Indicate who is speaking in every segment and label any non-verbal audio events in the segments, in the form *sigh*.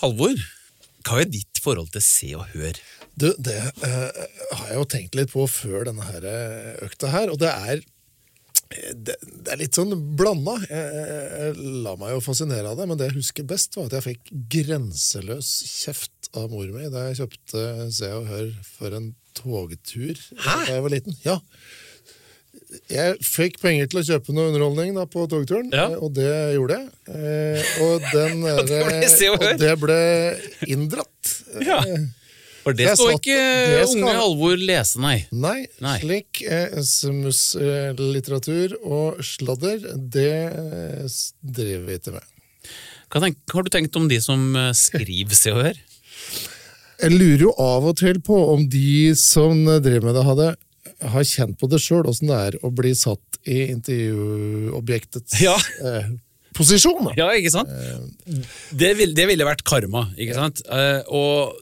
Speaker 1: Halvor, hva er ditt forhold til Se og Hør?
Speaker 2: Du, det eh, har jeg jo tenkt litt på før denne her eh, økta her, og det er eh, det, det er litt sånn blanda. Jeg, jeg la meg jo fascinere av det, men det jeg husker best, var at jeg fikk grenseløs kjeft av mor mi da jeg kjøpte Se og Hør for en togtur
Speaker 1: Hæ?
Speaker 2: da jeg var liten. Ja. Jeg fikk penger til å kjøpe noe underholdning da på togturen,
Speaker 1: Ja.
Speaker 2: eh, og det gjorde jeg. Eh, og, den, *laughs*
Speaker 1: og
Speaker 2: det ble inndratt.
Speaker 1: Ja.
Speaker 2: Eh,
Speaker 1: For det
Speaker 2: Jeg
Speaker 1: ikke
Speaker 2: det skal-
Speaker 1: unge Halvor lese, nei.
Speaker 2: Nei,
Speaker 1: Nei.
Speaker 2: slik eh, smusslitteratur og sladder, det eh, driver vi ikke med.
Speaker 1: Hva tenk, har du tenkt om de som eh, skriver Se og Hør?
Speaker 2: Jeg lurer jo av og til på om de som driver med det, hadde, har kjent på det sjøl, åssen det er å bli satt i intervjuobjektets
Speaker 1: Ja.
Speaker 2: eh, posisjon. Da.
Speaker 1: Ja, ikke sant? Det, vil, det ville vært karma, ikke sant? Eh, og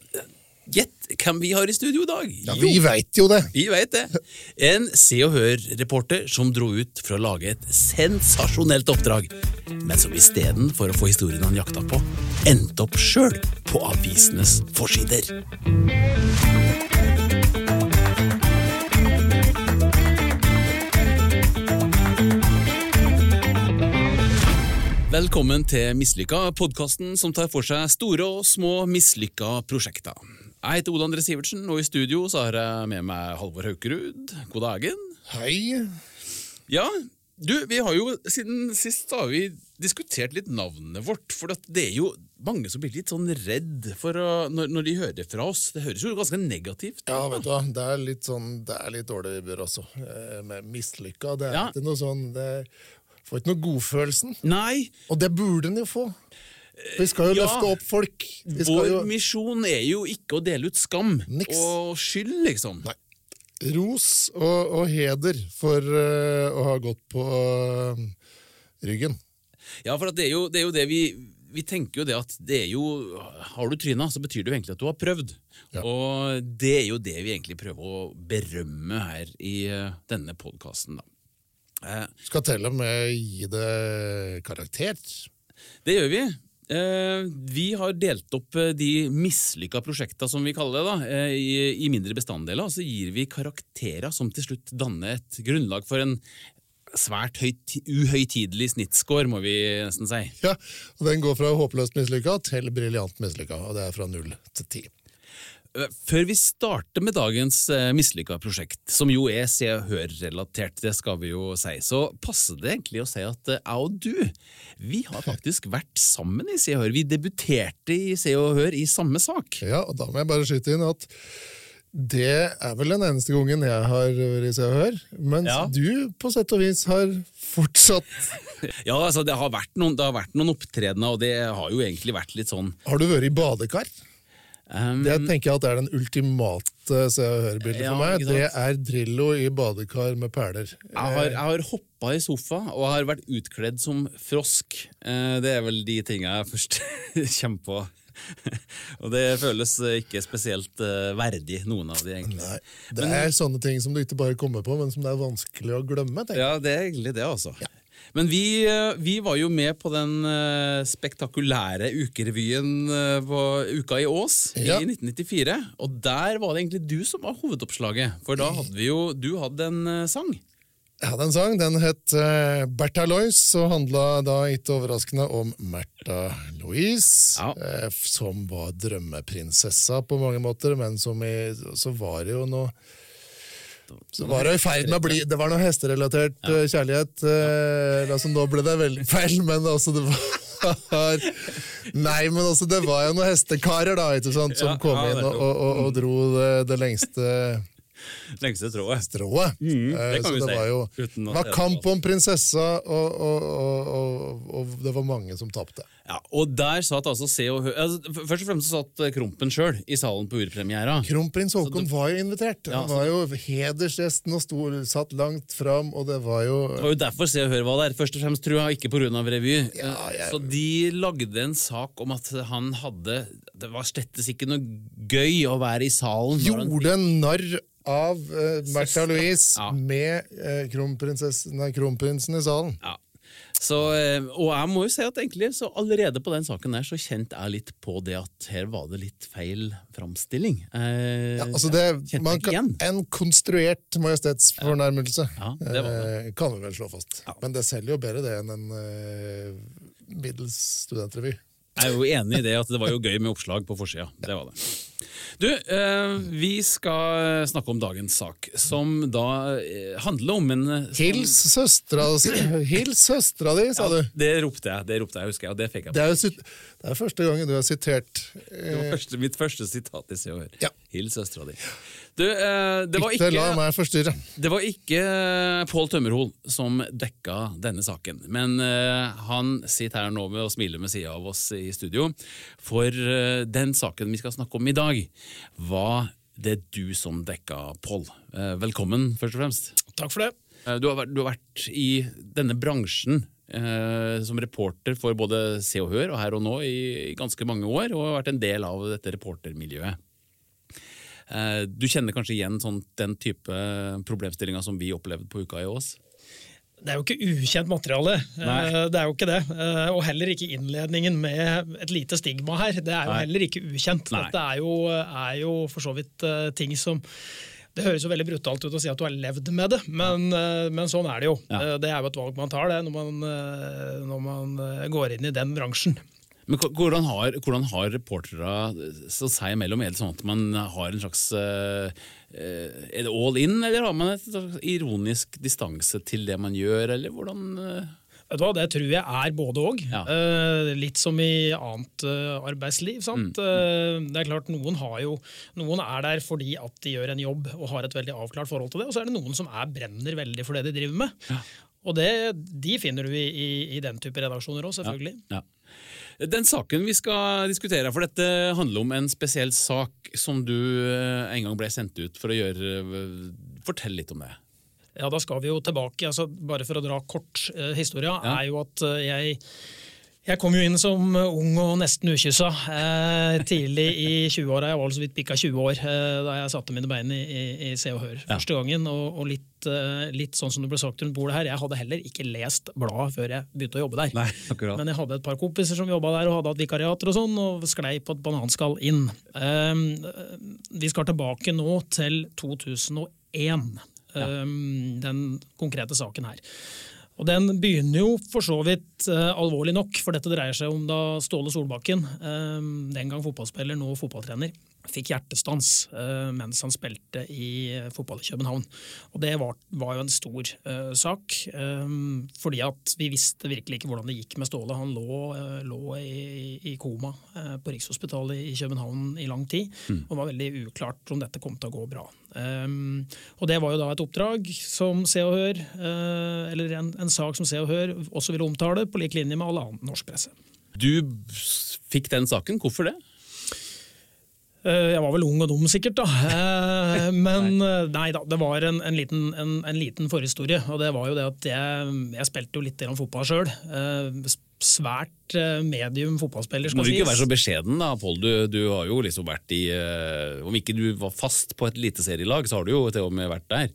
Speaker 1: gjett hvem vi har i studio i dag?
Speaker 2: Ja, vi veit jo det.
Speaker 1: Vi vet det. En Se og Hør-reporter som dro ut for å lage et sensasjonelt oppdrag, men som istedenfor å få historien han jakta på, endte opp sjøl på avisenes forsider. Velkommen til Mislykka, podkasten som tar for seg store og små mislykka prosjekter. Jeg heter Ole André Sivertsen, og i studio så har jeg med meg Halvor Haukerud. God dagen.
Speaker 2: Hei.
Speaker 1: Ja, du, vi har jo siden sist har vi diskutert litt navnet vårt, for det er jo mange som blir litt sånn redd for å, når, når de hører fra oss. Det høres jo ganske negativt ut.
Speaker 2: Ja, vet du hva, det er litt sånn, det er litt dårlig vibber også, eh, med mislykka. Det er
Speaker 1: Ja.
Speaker 2: ikke noe sånn, det får ikke noe godfølelsen.
Speaker 1: Nei,
Speaker 2: Og det burde en jo få. Vi skal jo
Speaker 1: ja.
Speaker 2: løfte opp folk. Vi skal
Speaker 1: vår
Speaker 2: jo
Speaker 1: misjon er jo ikke å dele ut skam
Speaker 2: Niks.
Speaker 1: og skyld, liksom.
Speaker 2: Nei. ros og, og heder for uh, å ha gått på uh, ryggen.
Speaker 1: Ja, for at det er jo det, er jo det vi vi tenker jo det at det er jo Har du tryna, så betyr det jo egentlig at du har prøvd.
Speaker 2: Ja.
Speaker 1: Og det er jo det vi egentlig prøver å berømme her i uh, denne podkasten, da. Eh,
Speaker 2: Skal til og med gi det karakter.
Speaker 1: Det gjør vi. Eh, vi har delt opp eh, de mislykka prosjekta, som vi kaller det, da, i, mindre bestanddeler. Og så gir vi karakterer som til slutt danner et grunnlag for en svært høyt, uhøytidelig snittscore, må vi nesten si.
Speaker 2: Ja, og Den går fra håpløst mislykka til briljant mislykka, og det er fra null til ti.
Speaker 1: Eh, Før vi starter med dagens eh, mislykka prosjekt, som jo er Se og Hør-relatert, det skal vi jo si, så passer det egentlig å si at eh, jeg og du, vi har faktisk vært sammen i Se og Hør. Vi debuterte i Se og Hør i samme sak.
Speaker 2: Ja, og da må jeg bare skyte inn at det er vel den eneste gangen jeg har vært i Se og Hør, mens
Speaker 1: Ja.
Speaker 2: du på sett og vis har fortsatt *laughs*
Speaker 1: Ja, altså det har vært noen, det har vært noen opptredener, og det har jo egentlig vært litt sånn
Speaker 2: Har du vært i badekar?
Speaker 1: Ehm,
Speaker 2: Det tenker jeg at er den ultimate Se og Hør-bildet
Speaker 1: Ja,
Speaker 2: for meg. Det er Drillo i badekar med perler.
Speaker 1: jeg har, jeg har hoppa i sofa og har vært utkledd som frosk. Eh, Det er vel de tinga jeg først *laughs* kommer på. *laughs* og det føles ikke spesielt eh, verdig, noen av de, egentlig.
Speaker 2: Nei, det er sånne ting som du ikke bare kommer på, men som det er vanskelig å glemme. tenker.
Speaker 1: Ja, det er egentlig det, altså. Men vi, eh, vi var jo med på den eh, spektakulære ukerevyen eh, på Uka i Ås
Speaker 2: Ja.
Speaker 1: i 1994. Og der var det egentlig du som var hovedoppslaget. For da hadde vi jo Du hadde en sang.
Speaker 2: Jeg hadde en sang, den het Bertha Lois, og handla da ikke overraskende om Märtha Louise,
Speaker 1: Ja.
Speaker 2: som var drømmeprinsessa på mange måter, men som i, så var det jo noe så var det ferd med å bli Det var noe hesterelatert ja. kjærlighet. eh, altså, nå ble det veldig feil, men altså det var *laughs* Nei, men altså det var jo noen hestekarer da, ikke sant, som
Speaker 1: Ja,
Speaker 2: kom
Speaker 1: ja,
Speaker 2: inn og, og, og, og dro det, det lengste *laughs*
Speaker 1: Lengste trået
Speaker 2: strået.
Speaker 1: Mm, det
Speaker 2: Eh,
Speaker 1: kan vi
Speaker 2: det var jo
Speaker 1: uten
Speaker 2: det var kamp om prinsessa, og, og, og, og, det var mange som tapte.
Speaker 1: Ja, og der satt altså Se og Hør altså, Først og fremst satt eh, Krompen sjøl i salen på urpremiera.
Speaker 2: Kronprins Haakon var jo invitert.
Speaker 1: Ja,
Speaker 2: Han var jo hedersgjesten og stod, satt langt fram, og det var jo
Speaker 1: Det var jo derfor Se og Hør var der, først og fremst, tror jeg, ikke pga. revy.
Speaker 2: Ja, jeg-
Speaker 1: Så de lagde en sak om at han hadde Det var slettes ikke noe gøy å være i salen. Gjorde han-
Speaker 2: narr av uh, Märtha Louise
Speaker 1: Ja.
Speaker 2: med uh, nei, kronprinsen i salen.
Speaker 1: Ja. Så, eh, og jeg må jo si at egentlig så allerede på den saken der så kjente jeg litt på det at her var det litt feil framstilling. Eh,
Speaker 2: Ja, altså det, man kan, en konstruert majestetsfornærmelse
Speaker 1: Ja, det var
Speaker 2: eh, kan vi vel slå fast. Men det selger jo bedre det enn en eh, middels studentrevy.
Speaker 1: Jeg er jo enig i det at det var jo gøy med oppslag på forsida. Det var det. Du, eh, vi skal snakke om dagens sak, som da eh, handler om en eh,
Speaker 2: Hils søstera *clears throat* Hils søstera di, sa du.
Speaker 1: Det ropte jeg, det ropte jeg, husker jeg, og det fikk jeg.
Speaker 2: Det er, jo det er første gangen du har sitert
Speaker 1: Det var første, mitt første sitat i Se og Hør.
Speaker 2: Ja.
Speaker 1: Hils søstera di. Du, eh, det var
Speaker 2: Ikke la meg forstyrre.
Speaker 1: Det var ikke Pål Tømmerhol som dekka denne saken, men eh, han sitter her nå med og smiler med sida av oss i studio. For eh, den saken vi skal snakke om i dag, var det du som dekka, Pål. Eh, velkommen, først og fremst.
Speaker 3: Takk for det.
Speaker 1: Eh, du, har vært, du har vært i denne bransjen eh, som reporter for både Se og Hør og Her og Nå i, i ganske mange år, og har vært en del av dette reportermiljøet. Eh, Du kjenner kanskje igjen sånn, den type problemstillinger som vi opplevde på Uka i Ås?
Speaker 3: Det er jo ikke ukjent materiale.
Speaker 1: Nei.
Speaker 3: Eh, Det er jo ikke det. Eh, Og heller ikke innledningen med et lite stigma her. Det er jo
Speaker 1: Nei.
Speaker 3: heller ikke ukjent.
Speaker 1: Nei.
Speaker 3: Dette er jo, er jo for så vidt ting som det høres jo veldig brutalt ut å si at du har levd med det, men, men sånn er det jo.
Speaker 1: Ja.
Speaker 3: Det er jo et valg man tar det når man, når man går inn i den bransjen.
Speaker 1: Men hvordan har, hvordan har reportere så seg imellom? Er det sånn at man har en slags eh, eh, Er det all in, eller har man et ironisk distanse til det man gjør, eller hvordan uh?
Speaker 3: Vet du hva, Det tror jeg er både òg.
Speaker 1: Ja.
Speaker 3: litt som i annet eh, arbeidsliv. sant?
Speaker 1: Mm.
Speaker 3: Eh, det er klart Noen har jo, noen er der fordi at de gjør en jobb og har et veldig avklart forhold til det, og så er det noen som er brenner veldig for det de driver med. Og det, de finner du i, i, i den type redaksjoner òg, selvfølgelig.
Speaker 1: Ja. Den saken vi skal diskutere, for dette handler om en spesiell sak som du eh, en gang ble sendt ut for å gjøre eh, Fortell litt om det.
Speaker 3: Ja, da skal vi jo tilbake. altså Bare for å dra kort eh, historia,
Speaker 1: Ja.
Speaker 3: er jo at eh, jeg jeg kom jo inn som ung og nesten ukyssa eh, tidlig i 20-åra. Jeg var så vidt bikka 20 år eh, da jeg satte mine bein i, i, i Se og Hør første gangen. Og, og litt, eh, litt sånn som det ble sagt rundt bordet her, jeg hadde heller ikke lest bladet før jeg begynte å jobbe der.
Speaker 1: Nei, akkurat.
Speaker 3: Men jeg hadde et par kompiser som jobba der og hadde hatt vikariater og sånn, og sklei på et bananskall inn. Um, vi skal tilbake nå til 2001, um, den konkrete saken her. Og Den begynner jo for så vidt eh, alvorlig nok, for dette dreier seg om da Ståle Solbakken, eh, den gang fotballspiller, nå fotballtrener, fikk hjertestans uh, mens han spilte i eh, fotball i København. Og Det var, var jo en stor uh, sak, um, fordi at vi visste virkelig ikke hvordan det gikk med Ståle. Han lå, uh, lå i, i koma på Rikshospitalet i København i lang tid, og var veldig uklart om dette kom til å gå bra. Um, og Det var jo da et oppdrag som Se og Hør, eller en, en sak som Se og Hør også ville omtale, på lik linje med all annen norsk presse.
Speaker 1: Du fikk den saken, hvorfor det?
Speaker 3: Eh, jeg var vel ung og dum, sikkert, da. Eh, *laughs* men eh, nei da, det var en, en, liten, en, en liten forhistorie. Og det var jo det at jeg, jeg spilte jo litt fotball sjøl. Svært medium fotballspiller,
Speaker 1: Må du ikke være så beskjeden da, Pål. Du, du har jo liksom vært i Om ikke du var fast på et eliteserielag, så har du jo til og med vært der.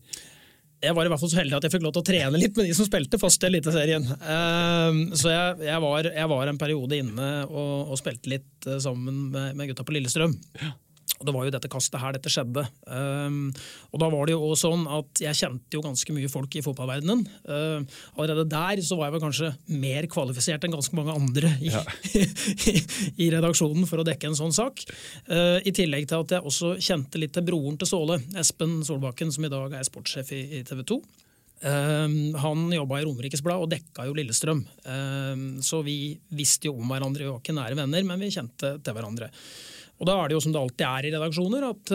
Speaker 3: jeg var i hvert fall så heldig at jeg fikk lov til å trene litt med de som spilte fast i Eliteserien. Så jeg, jeg, var, jeg var en periode inne og, og spilte litt sammen med, med gutta på Lillestrøm. Og Det var jo dette kastet her dette skjedde. Um, og da var det jo også sånn at Jeg kjente jo ganske mye folk i fotballverdenen. Uh, allerede der så var jeg vel kanskje mer kvalifisert enn ganske mange andre i, i, *laughs* i redaksjonen for å dekke en sånn sak. Uh, I tillegg til at jeg også kjente litt til broren til Ståle, Espen Solbakken, som i dag er sportssjef i, i TV 2. Um, han jobba i Romerikes Blad og dekka jo Lillestrøm. Um, så vi visste jo om hverandre, vi var ikke nære venner, men vi kjente til hverandre. Og da er det jo som det alltid er i redaksjoner, at,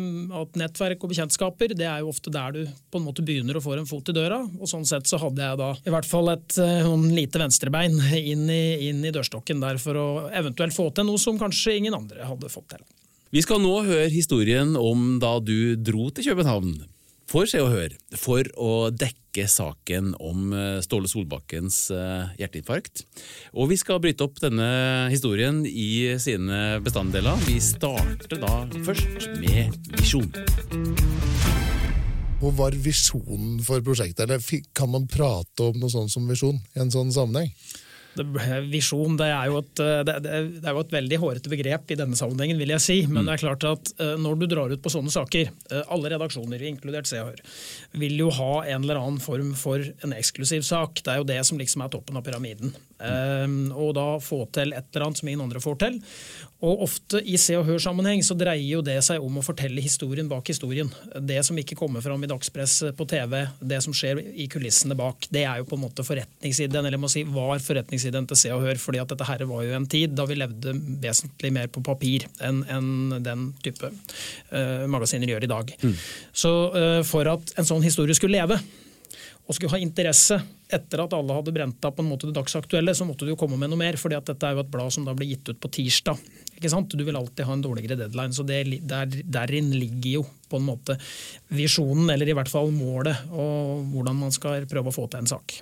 Speaker 3: um, at nettverk og bekjentskaper det er jo ofte der du på en måte begynner å få en fot i døra. Og sånn sett så hadde jeg da i hvert fall et sånn lite venstrebein *laughs* inn i, inn i dørstokken der for å eventuelt få til noe som kanskje ingen andre hadde fått til.
Speaker 1: Vi skal nå høre historien om da du dro til København for Se og Hør for å dekke saken om eh, Ståle Solbakkens eh, hjerteinfarkt. Og vi skal bryte opp denne historien i sine bestanddeler. Vi starter da først med Visjon.
Speaker 2: Hva var visjonen for prosjektet, kan man prate om noe sånt som visjon i en sånn sammenheng?
Speaker 3: Visjon det er, et, eh, det, det er, jo et, veldig hårete begrep i denne sammenhengen, vil jeg si. Men mm. det er klart at uh, når du drar ut på sånne saker, uh, alle redaksjoner, inkludert Se og Hør, vil jo ha en eller annen form for en eksklusiv sak. Det er jo det som liksom er toppen av pyramiden. Um, og da få til et eller annet som ingen andre får til. Og ofte i Se og Hør-sammenheng så dreier jo det seg om å fortelle historien bak historien. Det som ikke kommer fram i dagspress på TV, det som skjer i kulissene bak, det er jo på en måte forretningsideen, eller jeg må si var forretningsideen til Se og Hør. fordi at dette her var jo en tid da vi levde vesentlig mer på papir enn en den type uh, magasiner gjør i dag. Mm. Så uh, for at en sånn historie skulle leve, og skulle ha interesse etter at alle hadde brent av på en måte det dagsaktuelle, så måtte du jo komme med noe mer. fordi at dette er jo et blad som da blir gitt ut på tirsdag. ikke sant? Du vil alltid ha en dårligere deadline. Så det, der, derin ligger jo på en måte visjonen, eller i hvert fall målet, og hvordan man skal prøve å få til en sak.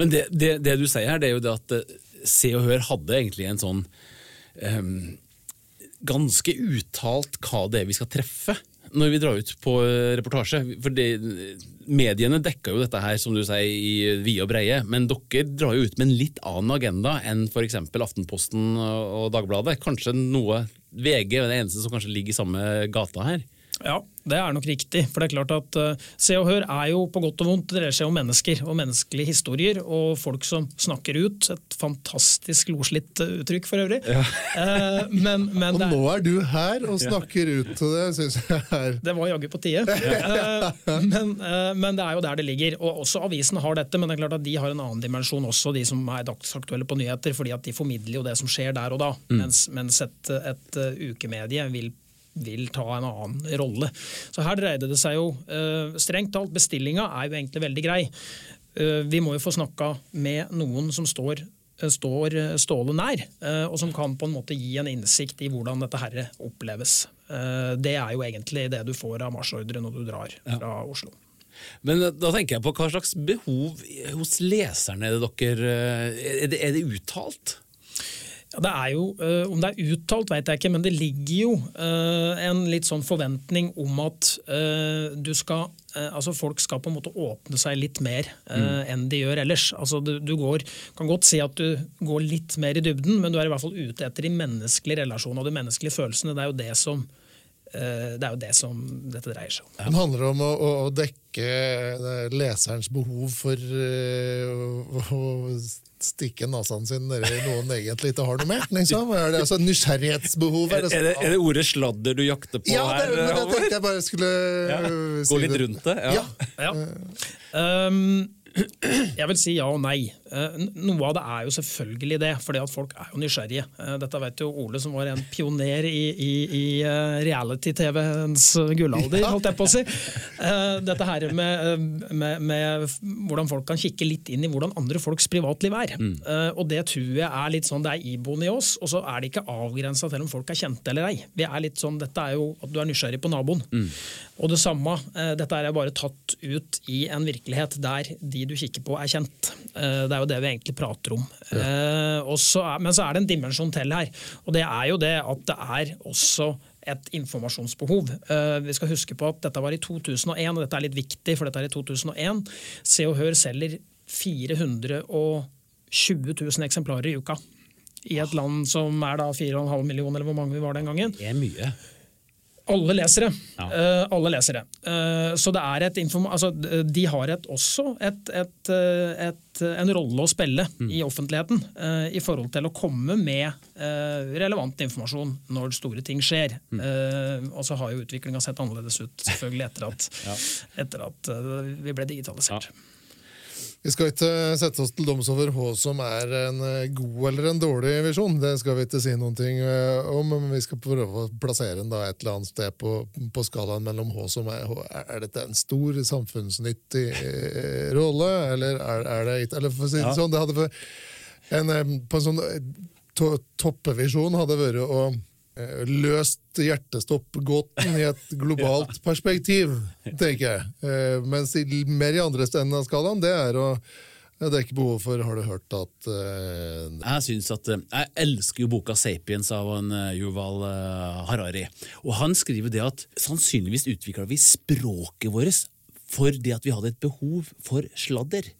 Speaker 1: Men det, det, det du sier her, det er jo det at eh, Se og Hør hadde egentlig en sånn um, ganske uttalt hva det er vi skal treffe når vi drar ut på eh, reportasje. For det, Mediene dekker jo dette her som du sier, i vide og breie, men dere drar jo ut med en litt annen agenda enn f.eks. Aftenposten og Dagbladet. Kanskje noe VG er det eneste som kanskje ligger i samme gata her?
Speaker 3: Ja, det er nok riktig. For det er klart at uh, Se og Hør er jo på godt og vondt. Det dreier seg om mennesker og menneskelige historier og folk som snakker ut. Et fantastisk loslitt uh, uttrykk for øvrig. Ja.
Speaker 2: Uh, men, men *laughs* og er, nå er du her og snakker ja. ut til det, syns jeg er
Speaker 3: Det var jaggu på tide. *laughs* men, men, det er jo der det ligger. Og også avisene har dette, men det er klart at de har en annen dimensjon også, de som er dagsaktuelle på nyheter. fordi at de formidler jo det som skjer der og da. Mm. Mens, mens et, et ukemedie vil vil ta en annen rolle. Så her dreide det seg jo uh, Strengt talt, bestillinga er jo egentlig veldig grei. Uh, vi må jo få snakka med noen som står, uh, står Ståle nær, og som kan på en måte gi en innsikt i hvordan dette her oppleves. Det er jo egentlig det du får av marsjordre når du drar fra Oslo.
Speaker 1: Men da tenker jeg på hva slags behov hos leserne er det dere Er det, er det uttalt?
Speaker 3: Ja, det er jo, uh, Om det er uttalt, vet jeg ikke, men det ligger jo uh, en litt sånn forventning om at uh, du skal altså folk skal på en måte åpne seg litt mer mm. enn de gjør ellers. Altså du, du går, kan godt si at du går litt mer i dybden, men du er i hvert fall ute etter de menneskelige relasjonene og de menneskelige følelsene. Det er jo det som det er jo det som dette dreier seg om.
Speaker 2: Det handler om å, å dekke leserens behov for å, å stikke nasaen sin nedi noen egentlig ikke har noe med. Liksom. Er det altså nysgjerrighetsbehov?
Speaker 1: Er det, er, det, er det, ordet sladder du jakter på
Speaker 2: ja,
Speaker 1: her?
Speaker 2: Ja, men jeg tenkte jeg bare skulle ja.
Speaker 1: Gå litt rundt det? Ja. ja.
Speaker 3: Um, jeg vil si ja og nei. Eh, noe av det er jo selvfølgelig det, fordi at folk er jo nysgjerrige. Eh, dette vet jo Ole, som var en pioner i, i, i eh, reality-TV-ens gullalder, holdt jeg på å si. Dette her med, med, med, hvordan folk kan kikke litt inn i hvordan andre folks privatliv er. Mm. Og det tror jeg er litt sånn det er iboende i oss, og så er det ikke avgrensa til om folk er kjente eller ei. Vi er litt sånn, Dette er jo at du er nysgjerrig på naboen. Mm. Og det samme, dette er bare tatt ut i en virkelighet der de du kikker på, er kjent. Det er jo det vi egentlig prater om. Ja. Eh, så er, men så er det en dimensjon til her, og det er jo det at det er også et informasjonsbehov. Vi skal huske på at Dette var i 2001, og dette er litt viktig, for dette er i 2001. Se og Hør selger 420 000 eksemplarer i uka. I et land som er da 4,5 millioner, eller hvor mange vi var den gangen.
Speaker 1: Det er mye.
Speaker 3: Alle lesere. Ja. Uh, alle lesere. Uh, så det er et altså, de har et, også et, et, et, en rolle å spille mm. i offentligheten uh, i forhold til å komme med relevant informasjon når store ting skjer. Mm. og så har jo utviklinga sett annerledes ut selvfølgelig etter at, *laughs* ja. etter at vi ble digitalisert. Ja.
Speaker 2: Vi skal ikke sette oss til doms over hva som er en eh, god eller en dårlig visjon. Det skal vi ikke si noen ting eh, om, men vi skal prøve å plassere den da et eller annet sted på, på skalaen mellom hva som er Er dette en stor samfunnsnyttig eh, rolle, eller er, er det ikke Eller for å si det sånn, det hadde en, på en sånn to, toppevisjon hadde vært å løst hjertestoppgåten i et globalt *laughs* perspektiv, tenker jeg. Eh, mens mer i andre enden av skalaen, det er å Det er ikke behov for Har du hørt at uh,
Speaker 1: Jeg synes at, eh, jeg elsker jo boka 'Sapiens' av en eh, Yuval eh, Harari. Og Han skriver det at sannsynligvis utvikla vi språket vårt for det at vi hadde et behov for sladder.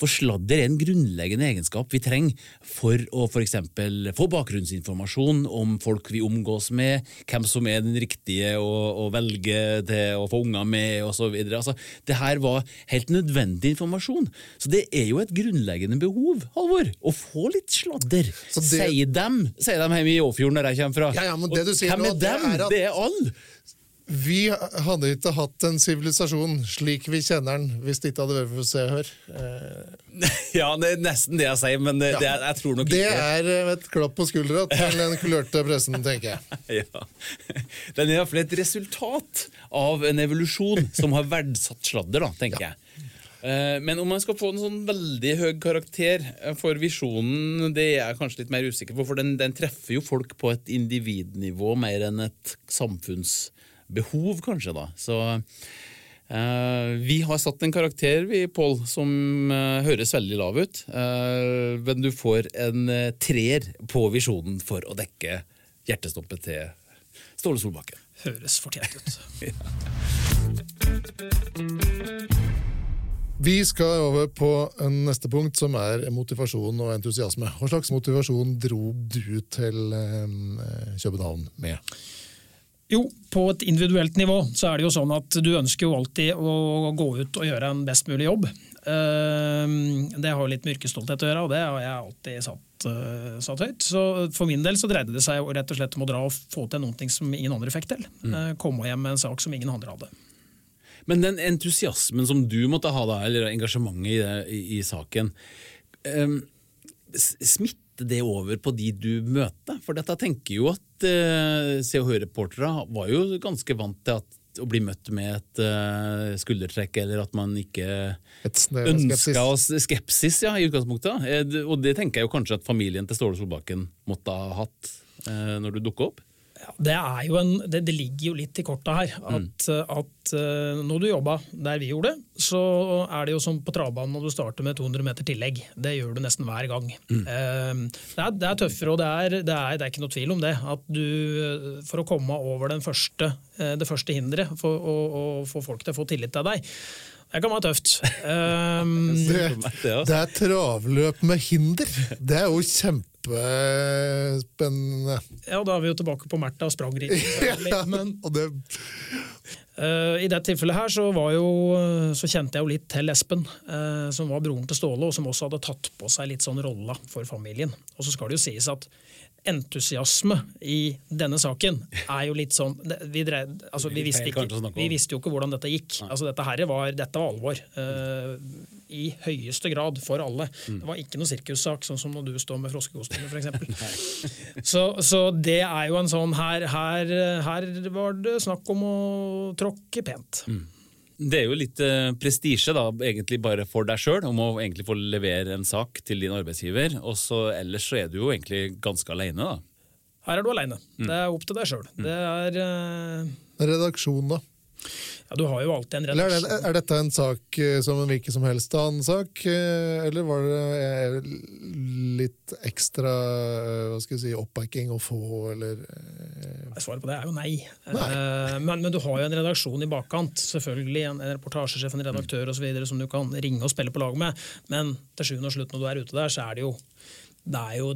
Speaker 1: For sladder er en grunnleggende egenskap vi trenger for å for eksempel få bakgrunnsinformasjon om folk vi omgås med, hvem som er den riktige å, å velge til å få unger med, osv. Altså, det her var helt nødvendig informasjon. Så det er jo et grunnleggende behov, Halvor, å få litt sladder.
Speaker 2: Det-
Speaker 1: Sier dem, sier dem hjemme i Åfjorden der jeg kommer fra.
Speaker 2: Ja, ja, men det du sier
Speaker 1: hvem
Speaker 2: nå,
Speaker 1: dem?
Speaker 2: det er at-
Speaker 1: Det er alle.
Speaker 2: Vi hadde ikke hatt en sivilisasjon slik vi kjenner den, hvis det ikke hadde vært for Se og Hør. Eh, *laughs*
Speaker 1: Ja, det er nesten det jeg sier, men det,
Speaker 2: Ja.
Speaker 1: det er, jeg tror nok
Speaker 2: Det
Speaker 1: ikke
Speaker 2: er eh, et klapp på skuldra *laughs* til den kulørte pressen, tenker jeg. *laughs*
Speaker 1: ja. Den er iallfall et resultat av en evolusjon som har verdsatt sladder, da, tenker jeg. Eh, Men om man skal få en sånn veldig høy karakter eh, for visjonen, det er jeg kanskje litt mer usikker på, for den, den treffer jo folk på et individnivå mer enn et samfunnsbehov, kanskje. da. Så eh, vi har satt en karakter, vi, Pål, som eh, høres veldig lav ut. Eh, men du får en eh, treer på visjonen for å dekke hjertestoppet til Ståle Solbakken.
Speaker 3: Høres fortjent ut. *laughs*
Speaker 2: Vi skal over på en neste punkt, som er motivasjon og entusiasme. Hva slags motivasjon dro du til eh, København med?
Speaker 3: Jo, på et individuelt nivå så er det jo sånn at du ønsker jo alltid å gå ut og gjøre en best mulig jobb. Eh, Det har jo litt med yrkesstolthet å gjøre, og det har jeg alltid satt, eh, satt høyt. Så for min del så dreide det seg jo rett og slett om å dra og få til noe som ingen andre fikk til. Mm. Komme hjem med en sak som ingen andre hadde.
Speaker 1: Men den entusiasmen som du måtte ha da, eller engasjementet i, det, i, i saken, um, s- smitter det over på de du møter? For dette tenker jo at eh, Se og Hør-reportere var jo ganske vant til at, å bli møtt med et eh, skuldertrekk, eller at man ikke
Speaker 2: skepsis.
Speaker 1: ønska oss skepsis ja, i utgangspunktet. Eh, Og det tenker jeg jo kanskje at familien til Ståle Solbakken måtte ha hatt eh, når du dukka opp.
Speaker 3: Det, er jo en, det, det ligger jo litt i korta her. At, at eh, når du jobba der vi gjorde, så er det jo som på travbanen når du starter med 200 meter tillegg. Det gjør du nesten hver gang. Mm. det, er, det er tøffere, og det er, det, er, det ikke noe tvil om det. At du, eh, for å komme over den første, eh, det første hinderet, for å få folk til å få tillit til deg, det kan være tøft. Um, *laughs*
Speaker 2: Det,
Speaker 1: Det, altså.
Speaker 2: er travløp med hinder! Det er jo kjempespennende.
Speaker 3: ja, da er vi jo tilbake på Märtha og sprangridning. *laughs*
Speaker 2: Ja, og det,
Speaker 3: Uh, I det tilfellet her så, var jo, så kjente jeg jo litt til Espen, uh, som var broren til Ståle, og som også hadde tatt på seg litt sånn rolla for familien. Og så skal det jo sies at entusiasme i denne saken er jo litt sånn Vi, drev, altså, vi, visste, ikke, vi visste jo ikke hvordan dette gikk. Altså, dette, her var, dette var alvor. Uh, I høyeste grad for alle.
Speaker 1: Mm.
Speaker 3: Det var ikke noe sirkussak, sånn som når du står med froskekostyme, f.eks. *laughs* Så, så det er jo en sånn her, her, her var det snakk om å tråkke pent.
Speaker 1: Det er jo litt eh, prestisje, da, egentlig bare for deg sjøl, om å egentlig få levere en sak til din arbeidsgiver. Og så ellers så er du jo egentlig ganske aleine, da.
Speaker 3: Her er du aleine.
Speaker 1: Mm.
Speaker 3: Det er opp til deg sjøl. Det er eh,
Speaker 2: redaksjon, da.
Speaker 3: Ja, du har jo alltid en
Speaker 2: er,
Speaker 3: redaksjon.
Speaker 2: det, er dette en sak eh, som en hvilken som helst annen sak, eh, eller var det litt ekstra eh, hva skal jeg si, oppbacking å få, eller
Speaker 3: Svaret på det er jo nei.
Speaker 2: Nei.
Speaker 3: Men, men du har jo en redaksjon i bakkant. Selvfølgelig En, en reportasjesjef, en redaktør osv. som du kan ringe og spille på lag med. Men til sjuende og slutt når du er ute der, så er det jo, det er jo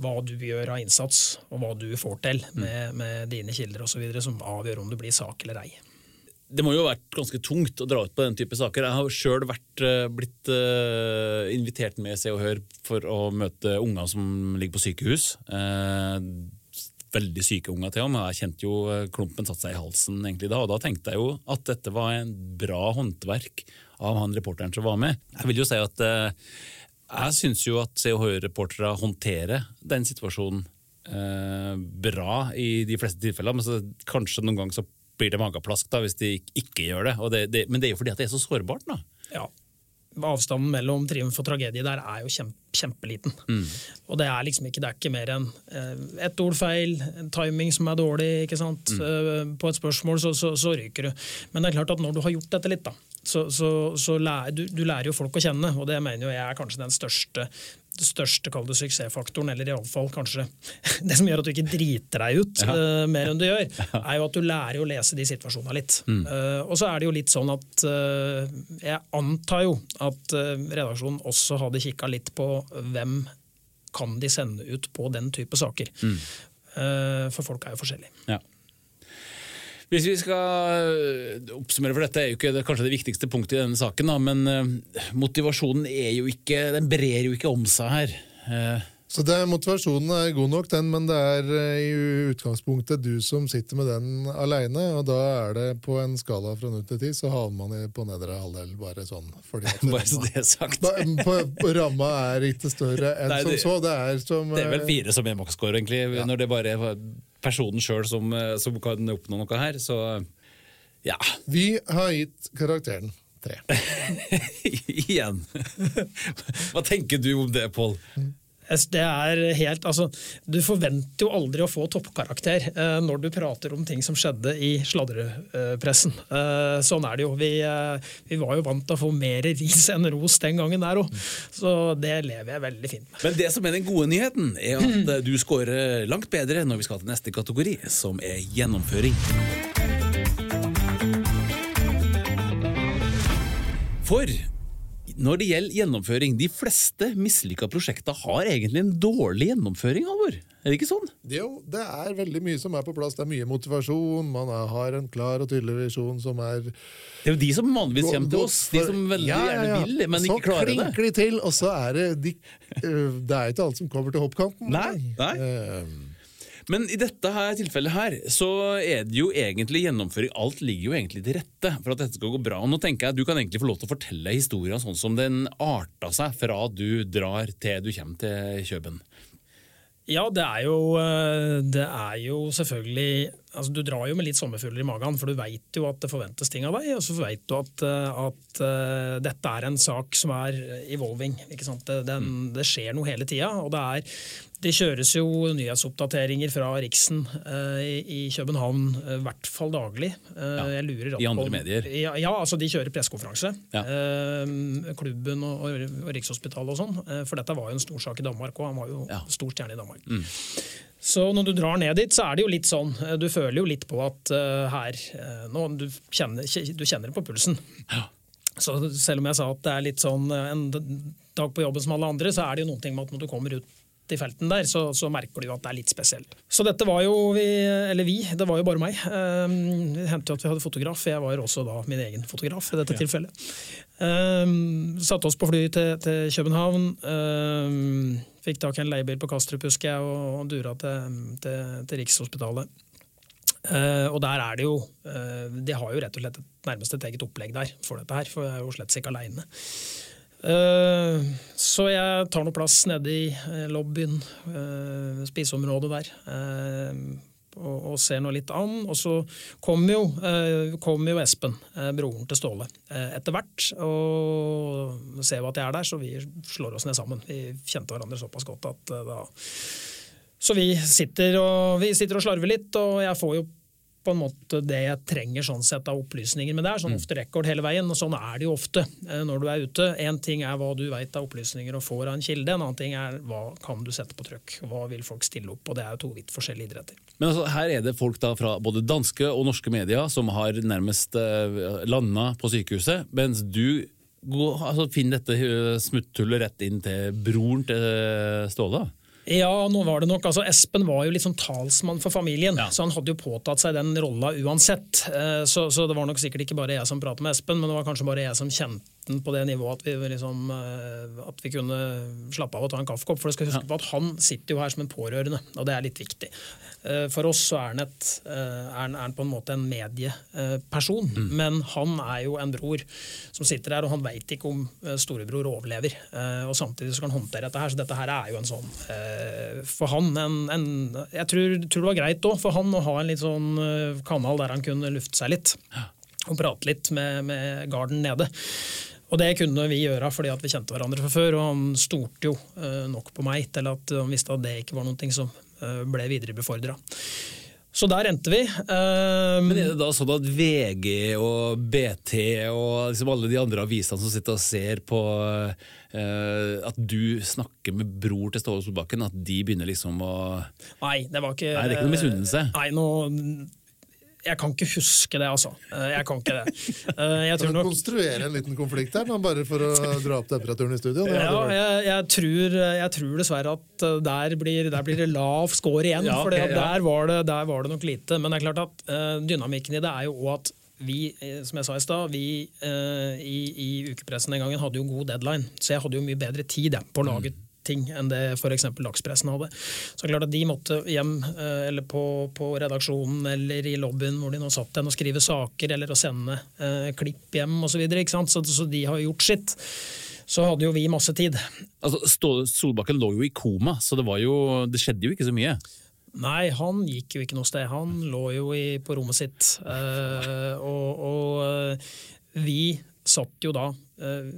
Speaker 3: hva du gjør av innsats, og hva du får til med, med dine kilder osv., som avgjør om det blir sak eller ei.
Speaker 1: Det må jo ha vært ganske tungt å dra ut på den type saker. Jeg har sjøl blitt eh, invitert med Se og Hør for å møte unger som ligger på sykehus. Eh, veldig syke unger til og med. Jeg kjente jo eh, klumpen satte seg i halsen egentlig da, og da tenkte jeg jo at dette var en bra håndverk av han reporteren som var med. Jeg vil jo si at eh, jeg syns jo at Se og Hør-reportere håndterer den situasjonen eh, bra i de fleste tilfeller, men så, kanskje noen ganger så blir det mageplask da, hvis de ikke- gjør det. Og det, det. Men det er jo fordi at det er så sårbart. da.
Speaker 3: Ja. avstanden mellom triumf og tragedie der er jo kjempe, kjempeliten.
Speaker 1: Mm.
Speaker 3: Og det er liksom ikke, det er ikke mer enn eh, ett ord feil, en timing som er dårlig, ikke sant.
Speaker 1: Mm.
Speaker 3: Eh, på et spørsmål så, så, så ryker du. Men det er klart at når du har gjort dette litt, da, så, så, så lærer, du, du lærer jo folk å kjenne, og det mener jo jeg er kanskje den største det største kall det suksessfaktoren, eller iallfall kanskje *laughs* det som gjør at du ikke driter deg ut
Speaker 1: Ja.
Speaker 3: uh, mer enn du gjør, *laughs* er jo at du lærer å lese de situasjonene litt.
Speaker 1: Mm.
Speaker 3: Uh, og så er det jo litt sånn at uh, jeg antar jo at redaksjonen også hadde kikka litt på hvem kan de sende ut på den type saker.
Speaker 1: Mm.
Speaker 3: For folk er jo forskjellige.
Speaker 1: Ja. Hvis vi skal øh, oppsummere, for dette er jo ikke det, kanskje det viktigste punktet i denne saken, da, men øh, motivasjonen er jo ikke, den brer jo ikke om seg her. Eh,
Speaker 2: Så det Motivasjonen er god nok, den, men det er eh, i utgangspunktet du som sitter med den aleine. Og da er det på en skala fra 0 til 10, så havner man på nedre halvdel, bare sånn. *laughs*
Speaker 1: Bare så det er sagt.
Speaker 2: Ba- på, på ramma er ikke større enn
Speaker 1: Nei,
Speaker 2: som så. Det er som
Speaker 1: Det er vel
Speaker 2: eh,
Speaker 1: fire som er maksscore, egentlig, når det bare er personen sjøl som, øh, som kan oppnå noe her. Så ja,
Speaker 2: Vi har gitt karakteren tre. *laughs*
Speaker 1: igjen. Hva tenker du om det, Pål?
Speaker 3: Es- Det er helt, altså, du forventer jo aldri å få toppkarakter eh, når du prater om ting som skjedde i sladrepressen. Eh, sånn er det jo. Vi, eh, vi var jo vant til å få mer ris enn ros den gangen der òg, så det lever jeg veldig fint med.
Speaker 1: Men det som er den gode nyheten, er at øh, du scorer langt bedre når vi skal til neste kategori, som er gjennomføring. For når det gjelder gjennomføring, de fleste mislykka prosjekter har egentlig en dårlig gjennomføring, Halvor. Er det ikke sånn?
Speaker 2: Jo, det er veldig mye som er på plass. Det er mye motivasjon. Man har en klar og tydelig visjon som er
Speaker 1: Det er jo de som vanligvis kommer til oss, de som veldig
Speaker 2: Ja, ja, ja.
Speaker 1: gjerne vil, men
Speaker 2: så
Speaker 1: ikke klarer det.
Speaker 2: klinker de til, og så er det de, øh, Det er ikke alle som kommer til hoppkanten.
Speaker 1: Nei, nei.
Speaker 2: Eh,
Speaker 1: Men i dette her tilfellet her, så er det jo egentlig gjennomføring. Alt ligger jo egentlig til rette for at dette skal gå bra. Og nå tenker jeg at Du kan egentlig få lov til å fortelle historien sånn som den arta seg fra du drar til du kommer til Kjøben.
Speaker 3: Ja, det er jo, eh, det er jo selvfølgelig altså Du drar jo med litt sommerfugler i magen, for du veit jo at det forventes ting av deg. Og så veit du at, eh, at eh, dette er en sak som er evolving. Ikke sant? Det, den, det skjer noe hele tida. Og det er det kjøres jo nyhetsoppdateringer fra Riksen eh, i, i København eh, i hvert fall daglig. Eh,
Speaker 1: Ja,
Speaker 3: jeg lurer
Speaker 1: i
Speaker 3: på-
Speaker 1: andre medier.
Speaker 3: Ja, ja, altså de kjører pressekonferanse.
Speaker 1: Ja.
Speaker 3: Eh, klubben og, og, og Rikshospitalet og sånn. Eh, for dette var jo en stor sak i Danmark, og han var jo
Speaker 1: Ja.
Speaker 3: stor stjerne i Danmark. Så når du drar ned dit, så er det jo litt sånn eh, Du føler jo litt på at uh, her uh, nå, du, kjenner, du kjenner det på pulsen. Så selv om jeg sa at det er litt sånn en dag på jobben som alle andre, så er det jo noen ting med at når du kommer ut i felten der, så, så merker du at det er litt spesielt. Så dette var jo vi, eller vi, det var jo bare meg. Um, det hendte jo at vi hadde fotograf, jeg var jo også da min egen fotograf i dette tilfellet. Um, satte oss på fly til, til København. Um, fikk tak i en leiebil på Kastrup, husker jeg, og, og dura til, til, til Rikshospitalet. Uh, og der er det jo uh, De har jo rett og slett et, nærmest et eget opplegg der for dette her, for jeg er jo slett ikke aleine. så jeg tar noe plass nede i eh, lobbyen, uh, spiseområdet der. Og, og ser nå litt an. Og så kom jo, eh, kommer jo Espen, eh, broren til Ståle, eh, etter hvert. Og ser jo at jeg er der, så vi slår oss ned sammen. Vi kjente hverandre såpass godt at da så vi sitter, og, vi sitter og slarver litt, og jeg får jo på en måte det jeg trenger sånn sett av opplysninger. Men det er sånn ofte rekord hele veien, og sånn er det jo ofte eh, når du er ute. Én ting er hva du veit av opplysninger og får av en kilde, en annen ting er hva kan du sette på trykk. Hva vil folk stille opp? Og det er jo to vidt forskjellige idretter.
Speaker 1: Men altså, her er det folk da fra både danske og norske medier som har nærmest uh, landa på sykehuset, mens du går, altså, finner dette øh, smutthullet rett inn til broren til Ståle.
Speaker 3: Ja, nå var det nok. Altså, Espen var jo litt sånn talsmann for familien,
Speaker 1: Ja.
Speaker 3: så han hadde jo påtatt seg den rolla uansett. Eh, Så, så det var nok sikkert ikke bare jeg som pratet med Espen, men det var kanskje bare jeg som kjente den på det nivået at vi, liksom, eh, at vi kunne slappe av og ta en kaffekopp. For du skal huske på at han sitter jo her som en pårørende, og det er litt viktig. Eh, For oss så er han, et, eh, er han, er han på en måte en medieperson, men han er jo en bror som sitter der, og han veit ikke om eh, storebror overlever. Og samtidig så kan han håndtere dette her, så dette her er jo en sånn For han en, en Jeg tror, tror det var greit òg for han å ha en litt sånn kanal der han kunne lufte seg litt. Og prate litt med, med garden nede. Og det kunne vi gjøre fordi at vi kjente hverandre fra før, og han stolte jo nok på meg til at han visste at det ikke var noe som eh, ble viderebefordra. Så der endte vi. Um,
Speaker 1: Men er det da sånn at VG og BT og liksom alle de andre avisene som sitter og ser på uh, at du snakker med bror til Ståle Solbakken, at de begynner liksom å
Speaker 3: Nei, det var ikke
Speaker 1: Nei, det er ikke noe misunnelse?
Speaker 3: Nei, nå jeg kan ikke huske det, altså. Eh, jeg kan ikke det. Eh, jeg
Speaker 2: Kan du
Speaker 3: nok,
Speaker 2: konstruere en liten konflikt her, bare for å *laughs* dra opp temperaturen i studio?
Speaker 3: Ja, jeg, jeg, tror, jeg tror dessverre at eh, der blir, der blir det lav score igjen.
Speaker 1: Ja,
Speaker 3: for
Speaker 1: ja.
Speaker 3: der, var det- der var det nok lite. Men det er klart at dynamikken i det er jo òg at vi, eh, som jeg sa i stad, vi eh, i, i ukepressen den gangen hadde jo god deadline. Så jeg hadde jo mye bedre tid jeg, på å lage ting enn det f.eks. dagspressen hadde. Så klart at de måtte hjem, eh, eller på, på redaksjonen eller i lobbyen hvor de nå satt igjen og skrive saker eller å sende eh, klipp hjem osv. Så, så, så de har gjort sitt. Så hadde jo vi masse tid.
Speaker 1: Altså, Solbakken lå jo i koma, så det, var jo, det skjedde jo ikke så mye.
Speaker 3: Nei, han gikk jo ikke noe sted. Han lå jo i, på rommet sitt. Eh, og og eh, vi satt jo da eh,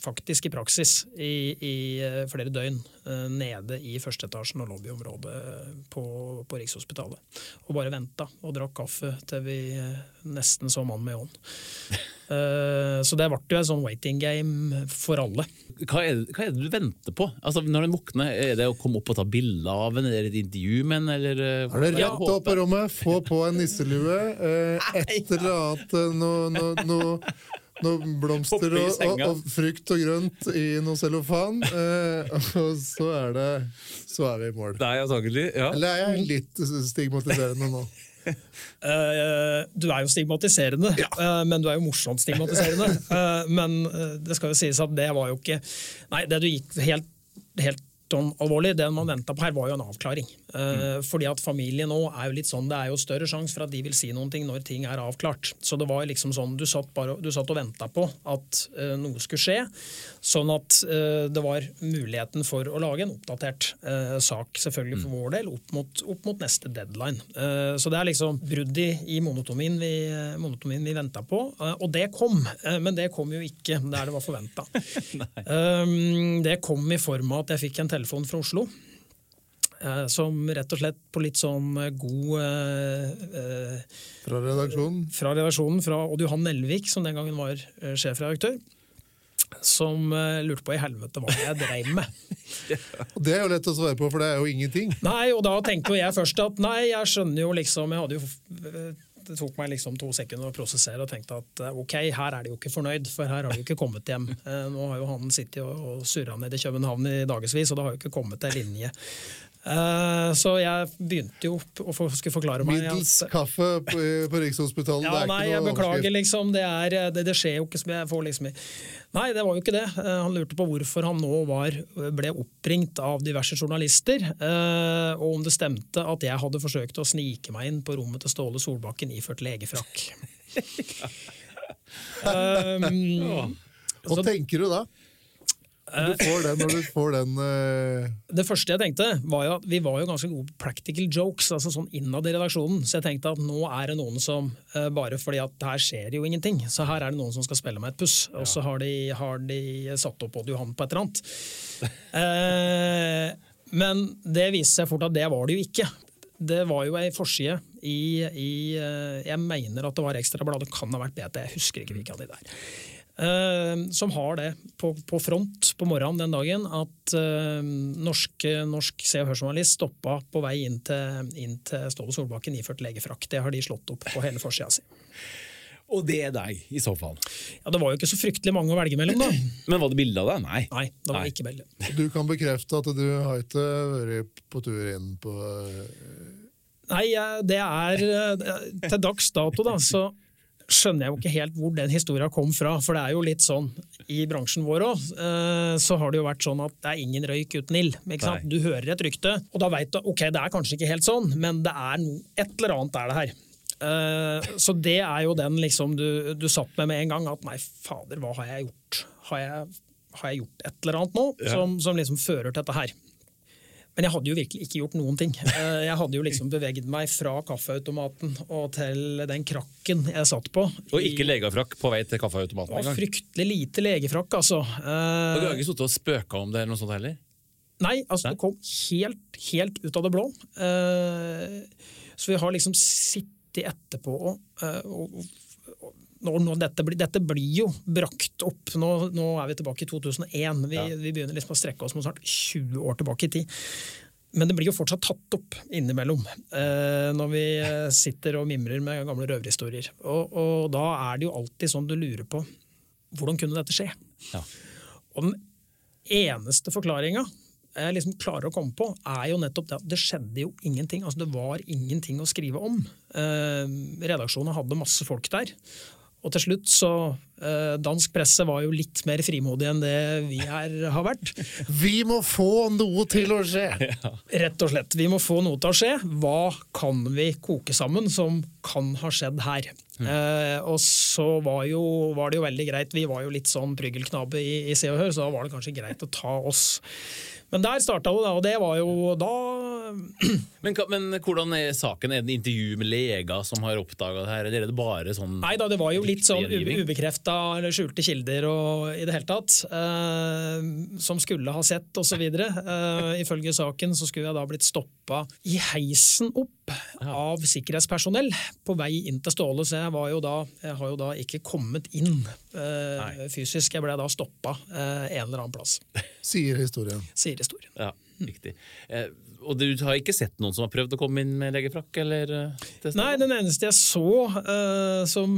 Speaker 3: faktisk i praksis i, i eh, flere døgn eh, nede i førsteetasjen og lobbyområdet på, på Rikshospitalet. Og bare venta og drakk kaffe til vi eh, nesten så mann med ånd. *laughs* Eh, så det ble jo en sånn waiting game for alle.
Speaker 1: Hva er, det- hva er det du venter på? Altså, når den våkner, Er det å komme opp og ta bilde av en, eller et intervju med en? Eller, eh,
Speaker 2: Er det rett
Speaker 1: håper?
Speaker 2: opp på rommet, få på en nisselue, eh, et eller annet eh, noe, no, noe, noe blomster og, og, og frukt og grønt i noe cellofan, eh, *laughs* og så er det Så er vi i mål.
Speaker 1: Nei, antakelig. Ja.
Speaker 2: Eller er jeg litt stigmatiserende nå?
Speaker 3: Uh, *laughs* du er jo stigmatiserende, eh, men du er jo morsomt stigmatiserende. Uh, *laughs* men det skal jo sies at det var jo ikke Nei, det du gikk helt, helt sånn alvorlig, det man venta på her, var jo en avklaring. Eh, Fordi at familie nå er jo litt sånn, det er jo større sjanse for at de vil si noen ting når ting er avklart. Så det var liksom sånn, du satt, bare, du satt og venta på at eh, noe skulle skje, sånn at eh, det var muligheten for å lage en oppdatert sak, selvfølgelig for vår del, opp mot, opp mot neste deadline. Eh, så det er liksom brudd i, i monotomien vi, monotomien vi venta på, og det kom. Men det kom jo ikke der det var forventa. *laughs* det kom i form av at jeg fikk en telefon fra Oslo. eh, Som rett og slett på litt sånn eh, god eh, eh,
Speaker 2: Fra redaksjonen?
Speaker 3: fra redaksjonen, fra Odd Johan Nelvik, som den gangen var sjefredaktør, som lurte på i helvete hva jeg dreiv med. *laughs*
Speaker 2: Det er jo lett å svare på, for det er jo ingenting.
Speaker 3: Nei, og da tenkte jo jeg først at nei, jeg skjønner jo liksom Jeg hadde jo det tok meg liksom to sekunder å prosessere og tenkte at eh, ok, her er de jo ikke fornøyd, for her har de jo ikke kommet hjem. Eh, Nå har jo han sittet og, surra ned i København i dagevis, og det har jo ikke kommet en linje. Eh, Så jeg begynte jo å skulle forklare meg
Speaker 2: Middels
Speaker 3: at
Speaker 2: kaffe på, på Rikshospitalet,
Speaker 3: ja,
Speaker 2: det er
Speaker 3: nei,
Speaker 2: ikke
Speaker 3: jeg
Speaker 2: noe
Speaker 3: beklager, liksom. Det, er, det, det skjer jo ikke som jeg får liksom Nei, det var jo ikke det. Eh, Han lurte på hvorfor han nå var, ble oppringt av diverse journalister, eh, og om det stemte at jeg hadde forsøkt å snike meg inn på rommet til Ståle Solbakken iført legefrakk. um, *laughs* *laughs*
Speaker 2: Hva tenker du da? Du får den, når du får den uh...
Speaker 3: det første jeg tenkte, var jo at vi var jo ganske gode på practical jokes, altså sånn innad i redaksjonen. Så jeg tenkte at nå er det noen som, uh, bare fordi at her skjer jo ingenting, så her er det noen som skal spille meg et puss. Og så har de, har de satt opp Odd Johan på et eller annet. Uh, men det viste seg fort at det var det jo ikke. Det var jo ei forside i, i eh, Jeg mener at det var Ekstrabladet, kan ha vært BT, jeg husker ikke hvilken av de der. Eh, som har det på, på front på morgenen den dagen at uh, norsk, norsk Se og Hør-journalist stoppa på vei inn til, inn til Ståle Solbakken iført legefrakk. Det har de slått opp på hele forsida si.
Speaker 1: Og det er deg, i så fall.
Speaker 3: Ja, det var jo ikke så fryktelig mange å velge mellom, da. *clears throat*
Speaker 1: Men var det bilde av deg? Nei.
Speaker 3: Nei, det var
Speaker 1: Nei.
Speaker 3: ikke bilde.
Speaker 2: Du kan bekrefte at du har ikke vært på tur inn på eh,
Speaker 3: Nei, det er Til dags dato, da, så skjønner jeg jo ikke helt hvor den historia kom fra. For det er jo litt sånn i bransjen vår òg, så har det jo vært sånn at det er ingen røyk uten ild. Du hører et rykte, og da veit du ok, det er kanskje ikke helt sånn, men det er et eller annet er det her. Eh, Så det er jo den liksom du, du satt med med en gang, at nei, fader, hva har jeg gjort? Har jeg, har jeg gjort et eller annet nå som, som liksom fører til dette her? Men jeg hadde jo virkelig ikke gjort noen ting. Eh, Jeg hadde jo liksom beveget meg fra kaffeautomaten og til den krakken jeg satt på.
Speaker 1: Og ikke legefrakk på vei til kaffeautomaten
Speaker 3: Og
Speaker 1: engang.
Speaker 3: fryktelig lite legefrakk, altså.
Speaker 1: Og du har
Speaker 3: Eh,
Speaker 1: ikke sittet og spøka om det eller noe sånt heller?
Speaker 3: Nei, altså
Speaker 1: Nei.
Speaker 3: det kom helt, helt ut av det blå. Eh, Så vi har liksom sittet etterpå eh, og, og nå, nå, dette, blir, dette blir jo brakt opp. Nå, nå er vi tilbake i 2001. Vi,
Speaker 1: Ja.
Speaker 3: vi begynner liksom å strekke oss mot snart 20 år tilbake i tid. Men det blir jo fortsatt tatt opp innimellom eh, når vi eh, sitter og mimrer med gamle røverhistorier. Og, og da er det jo alltid sånn du lurer på hvordan kunne dette skje?
Speaker 1: Ja.
Speaker 3: Og den eneste forklaringa jeg liksom klarer å komme på, er jo nettopp det at det skjedde jo ingenting. Altså Det var ingenting å skrive om. Eh, redaksjonen hadde masse folk der. Og til slutt så eh, Dansk presse var jo litt mer frimodig enn det vi her har vært. *laughs*
Speaker 2: Vi må få noe til å skje! *laughs*
Speaker 3: Rett og slett. Vi må få noe til å skje. Hva kan vi koke sammen som kan ha skjedd her? Eh, og så var, jo, var det jo veldig greit, vi var jo litt sånn pryggelknabe i, i Se og Hør, så da var det kanskje greit å ta oss. Men der starta det, og det var jo da *clears throat*
Speaker 1: Men, men hvordan er saken? Er det intervju med leger som har oppdaga det her, eller er det bare sånn
Speaker 3: Nei da, det var jo litt sånn ubekrefta eller skjulte kilder og i det hele tatt. Uh, som skulle ha sett osv. Uh, ifølge saken så skulle jeg da blitt stoppa i heisen opp av sikkerhetspersonell på vei inn til Ståle, så jeg, var jo da, jeg har jo da ikke kommet inn
Speaker 1: uh,
Speaker 3: fysisk. Jeg ble da stoppa uh, en eller annen plass,
Speaker 2: Sier historien.
Speaker 3: sier historien.
Speaker 1: Ja, riktig. Eh, og du har ikke sett noen som har prøvd å komme inn med legefrakk? Eller, eh?
Speaker 3: Nei, den eneste jeg så uh, som,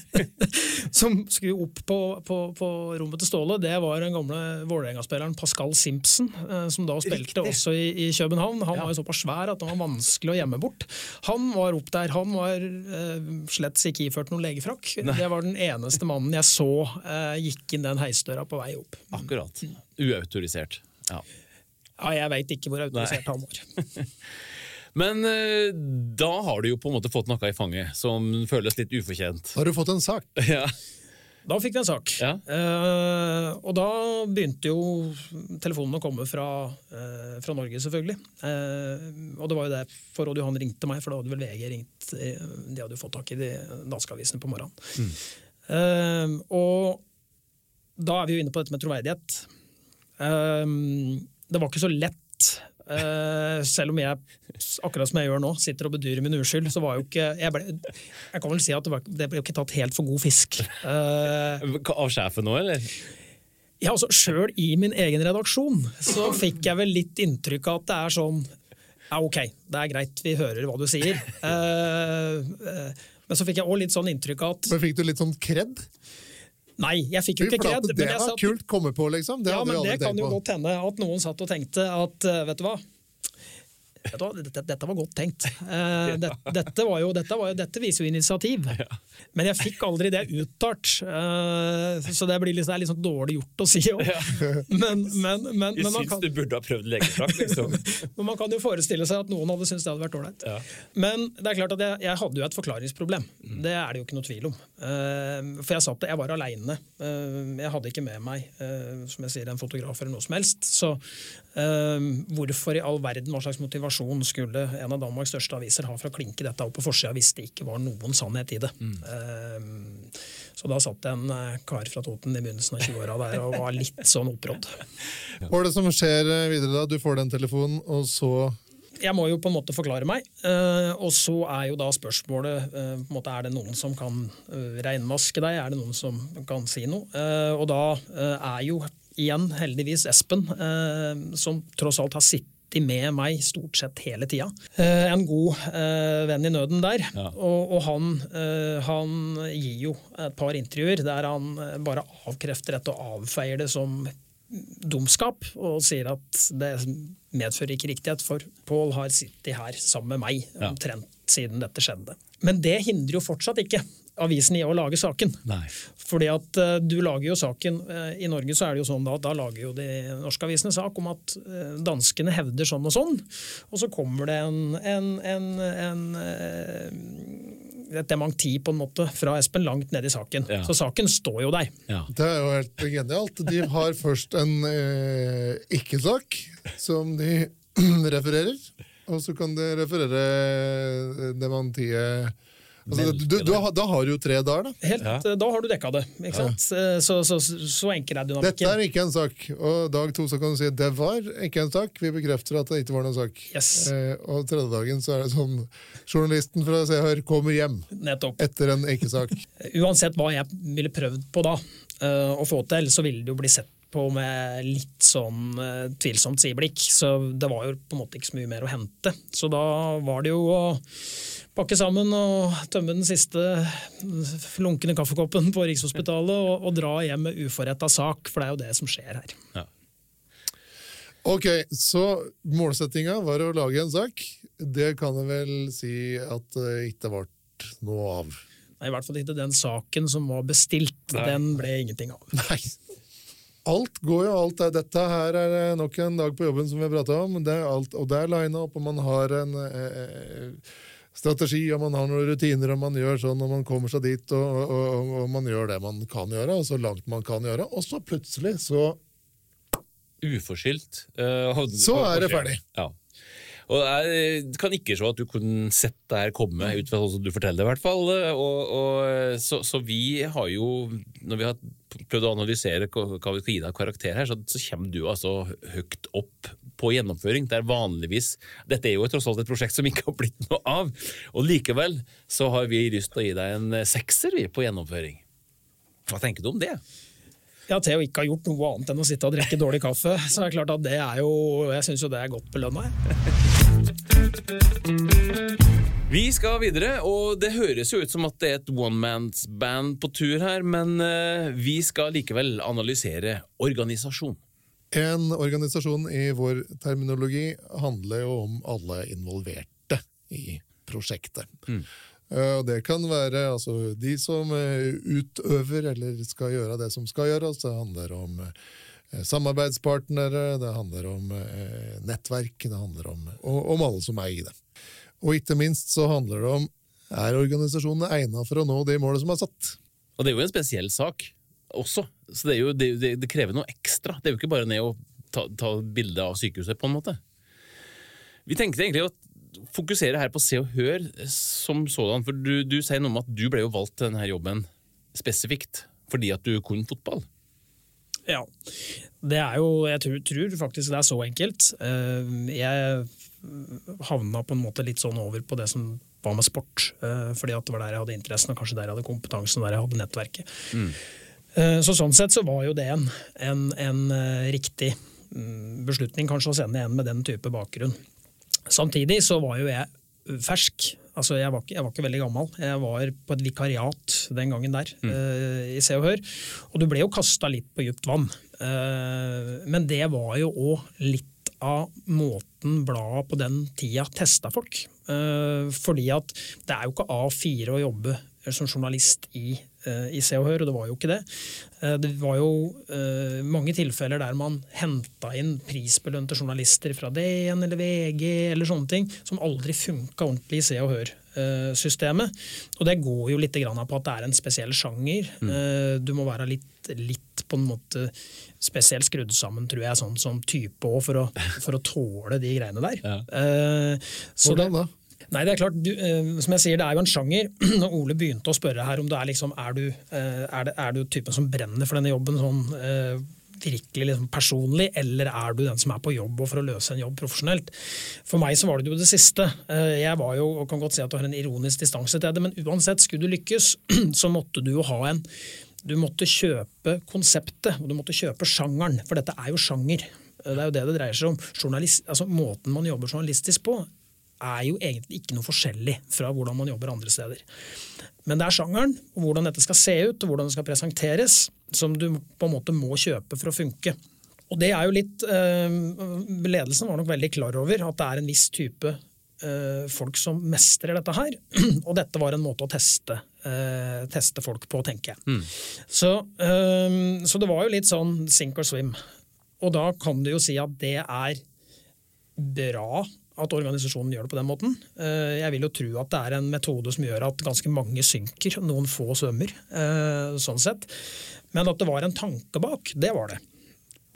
Speaker 3: *laughs* som skulle opp på, på, på rommet til Ståle, det var den gamle Vålerenga-spilleren Pascal Simpson, uh, som da spilte
Speaker 1: Riktig.
Speaker 3: også i, i København. Han
Speaker 1: Ja.
Speaker 3: var jo såpass svær at det var vanskelig å gjemme bort. Han var opp der. Han var uh, slett ikke iført noen legefrakk. Det var den eneste mannen jeg så gikk inn den heisdøra på vei opp.
Speaker 1: Akkurat. Uautorisert. Ja.
Speaker 3: Ja, jeg veit ikke hvor autorisert han var. *laughs*
Speaker 1: Men eh, da har du jo på en måte fått noe i fanget som føles litt ufortjent.
Speaker 2: Har du fått en sak? *laughs*
Speaker 1: Ja.
Speaker 3: Da fikk vi en sak.
Speaker 1: Ja.
Speaker 3: Eh, og da begynte jo telefonen å komme fra, eh, fra Norge, selvfølgelig. Eh, og det var jo derfor Odd Johan ringte meg, for da hadde vel VG ringt. eh, de hadde jo fått tak i de danske avisene på morgenen. Eh, og da er vi jo inne på dette med troverdighet. Eh, det var ikke så lett. Uh, selv om jeg, akkurat som jeg gjør nå, sitter og bedyrer min uskyld, så var jo ikke Jeg, ble, jeg kan vel si at det, var, det ble ikke tatt helt for god fisk. Uh,
Speaker 1: Av sjefen nå, eller?
Speaker 3: ja, altså Sjøl i min egen redaksjon så fikk jeg vel litt inntrykk av at det er sånn Ja, ok, det er greit, vi hører hva du sier. Uh, eh, men så fikk jeg òg litt sånn inntrykk av at
Speaker 2: Men Fikk du litt sånn kred?
Speaker 3: Nei, jeg fikk jo ikke kred.
Speaker 2: Det var kult komme på, liksom. Det
Speaker 3: ja, men det kan jo godt hende at noen satt og tenkte at eh, Vet du hva, dette, dette var godt tenkt. *laughs* Dette, dette, var jo, dette, var jo, dette viser jo initiativ. Men jeg fikk aldri det uttalt, eh, så det blir liksom, det er litt sånn dårlig gjort å si òg. *laughs* Men, men, men, men, man
Speaker 1: syns
Speaker 3: kan,
Speaker 1: du burde ha prøvd legefrakk, liksom. *laughs*
Speaker 3: men man kan jo forestille seg at noen hadde syntes det hadde vært ålreit. Men det er klart at jeg, jeg hadde jo et forklaringsproblem. Det er det jo ikke noe tvil om. Eh, for jeg satt, jeg var aleine. jeg hadde ikke med meg eh, som jeg sier, en fotograf eller noe som helst. Så eh, hvorfor i all verden, hva slags motivasjon skulle en av Danmarks største aviser ha for å klinke dette opp på forsida hvis det ikke var noen sannhet i det? Eh, så da satt det en eh, kar fra Toten i begynnelsen av 20-åra der og var litt sånn opprådd.
Speaker 2: Hva er det som skjer eh, videre da? Du får den telefonen, og så
Speaker 3: jeg må jo på en måte forklare meg, eh, og så er jo da spørsmålet eh, på en måte, Er det noen som kan reinmaske deg, er det noen som kan si noe? Eh, og da eh, er jo igjen heldigvis Espen, eh, som tross alt har sittet med meg stort sett hele tida. Eh, en god eh, venn i nøden der.
Speaker 1: Ja.
Speaker 3: Og, og han, han gir jo et par intervjuer der han bare avkrefter dette og avfeier det som dumskap, og sier at det medfører ikke riktighet, for Pål har sittet her sammen med meg omtrent siden dette skjedde. Men det hindrer jo fortsatt ikke avisen i å lage saken.
Speaker 1: Nei.
Speaker 3: Fordi at uh, du lager jo saken uh, I Norge så er det jo sånn da, da lager jo de norske avisene sak om at uh, danskene hevder sånn og sånn, og så kommer det en, en, en, en et dementi på en måte fra Espen langt ned i saken.
Speaker 1: Ja.
Speaker 3: Så saken står jo der.
Speaker 1: Ja.
Speaker 2: Det er jo helt genialt. De har først en eh, ikke-sak, som de *clears throat* refererer, og så kan de referere dementiet altså, du, du, du, har- Da har du jo tre dager, da.
Speaker 3: Helt,
Speaker 1: Ja.
Speaker 3: eh, Da har du dekka det. Ikke sant? Ja. Så, så, så, så enkel er
Speaker 2: Dette er ikke en sak. Og dag to så kan du si det var ikke en sak. Vi bekrefter at det ikke var noen sak.
Speaker 3: Yes.
Speaker 2: Eh, og tredje dagen så er det sånn journalisten fra Se Hør kommer hjem
Speaker 3: Nettopp.
Speaker 2: etter en ikke-sak. *laughs*
Speaker 3: Uansett hva jeg ville prøvd på da, eh, å få til, så ville det jo bli sett på med litt sånn uh, tvilsomt sideblikk. Så det var jo på en måte ikke så mye mer å hente. Så da var det jo å pakke sammen og tømme den siste lunkne kaffekoppen på Rikshospitalet og, og dra hjem med uforretta sak, for det er jo det som skjer her.
Speaker 1: Ja.
Speaker 2: Ok, så målsettinga var å lage en sak. Det kan jeg vel si at det ikke ble noe av.
Speaker 3: Nei, I hvert fall ikke den saken som var bestilt. Den ble ingenting av.
Speaker 2: Nei. Alt går jo, alt er Dette her er nok en dag på jobben som vi har prata om. Det er alt, og det er lina opp, og man har en eh, strategi, og man har noen rutiner, og man gjør sånn, og man kommer seg dit, og, og, og, man gjør det man kan gjøre, og så langt man kan gjøre. Og så plutselig så
Speaker 1: Uforskyldt. Uh,
Speaker 2: Så er det ferdig.
Speaker 1: Ja. Og jeg kan ikke se at du kunne sett det her komme, ut fra sånn som du forteller det, i hvert fall. Og, og, så, så vi har jo, når vi har prøvd å analysere hva vi skal gi deg karakter her, så, så kommer du altså høyt opp på gjennomføring. Det er vanligvis Dette er jo tross alt et prosjekt som ikke har blitt noe av. Og likevel så har vi lyst til å gi deg en sekser vi, på gjennomføring. Hva tenker du om det?
Speaker 3: Ja, Til å ikke ha gjort noe annet enn å sitte og drikke dårlig kaffe, så er det klart at det er jo Jeg syns jo det er godt belønna. *laughs*
Speaker 1: Vi skal videre, og det høres jo ut som at det er et one-mans-band på tur her, men eh, vi skal likevel analysere organisasjon.
Speaker 2: En organisasjon i vår terminologi handler jo om alle involverte i prosjektet. Mm. Det kan være altså, de som eh, utøver eller skal gjøre det som skal gjøres. Det handler om eh, samarbeidspartnere, det handler om eh, nettverk, det handler om, om alle som er i det. Og ikke minst så handler det om er organisasjonene egnet for å nå de målene som er satt.
Speaker 1: Og det er jo en spesiell sak også, så det, jo, det, det, det krever noe ekstra. Det er jo ikke bare ned og ta, ta bilde av sykehuset, på en måte. Vi tenkte egentlig å fokusere her på Se og Hør som sådan, for du, du sier noe om at du ble jo valgt til denne jobben spesifikt fordi at du kunne fotball.
Speaker 3: Ja. Det er jo Jeg tror, tror faktisk det er så enkelt. Eh, Jeg havna på en måte litt sånn over på det som var med sport. eh, Fordi at det var der jeg hadde interessen, og kanskje der jeg hadde kompetansen, og der jeg hadde nettverket. Eh, Så sånn sett så var jo det en, en, en eh, riktig mm, beslutning kanskje å sende en med den type bakgrunn. Samtidig så var jo jeg fersk. Altså jeg var, ikke, jeg var ikke veldig gammel. Jeg var på et vikariat den gangen der eh, i Se og Hør. Og du ble jo kasta litt på dypt vann. Uh, men det var jo òg litt av måten bladet på den tida testa folk. Uh, fordi at det er jo ikke A4 å jobbe som journalist i, eh, i Se og Hør, og det var jo ikke det. Eh, Det var jo eh, mange tilfeller der man henta inn prisbelønte journalister fra DN eller VG eller sånne ting, som aldri funka ordentlig i Se og Hør-systemet. Og det går jo litt grann på at det er en spesiell sjanger. Mm. Du må være litt, litt på en måte spesielt skrudd sammen, tror jeg, sånn som type òg, for, for å tåle de greiene der.
Speaker 1: Ja.
Speaker 3: Eh, så
Speaker 2: Hvordan da?
Speaker 3: Nei, det er klart, du, eh, som jeg sier, det er jo en sjanger. *clears throat* Når Ole begynte å spørre her om det er liksom, er du, eh, er det, er du typen som brenner for denne jobben sånn eh, virkelig liksom personlig, eller er du den som er på jobb og for å løse en jobb profesjonelt? For meg så var det jo det siste. Jeg var jo, og kan godt si at du har en ironisk distanse til det, men uansett, skulle du lykkes, *clears throat* så måtte du jo ha en Du måtte kjøpe konseptet, og du måtte kjøpe sjangeren, for dette er jo sjanger. Det er jo det det dreier seg om. Altså Måten man jobber journalistisk på, er jo egentlig ikke noe forskjellig fra hvordan man jobber andre steder. Men det er sjangeren, og hvordan dette skal se ut og hvordan det skal presenteres, som du på en måte må kjøpe for å funke. Og det er jo litt eh, Ledelsen var nok veldig klar over at det er en viss type eh, folk som mestrer dette her. *clears throat* Og dette var en måte å teste, eh, teste folk på, tenker jeg. Så, eh, så det var jo litt sånn sink or swim. Og da kan du jo si at det er bra at organisasjonen gjør det på den måten. Eh, Jeg vil jo tro at det er en metode som gjør at ganske mange synker, noen få svømmer. eh, sånn sett. Men at det var en tanke bak, det var det.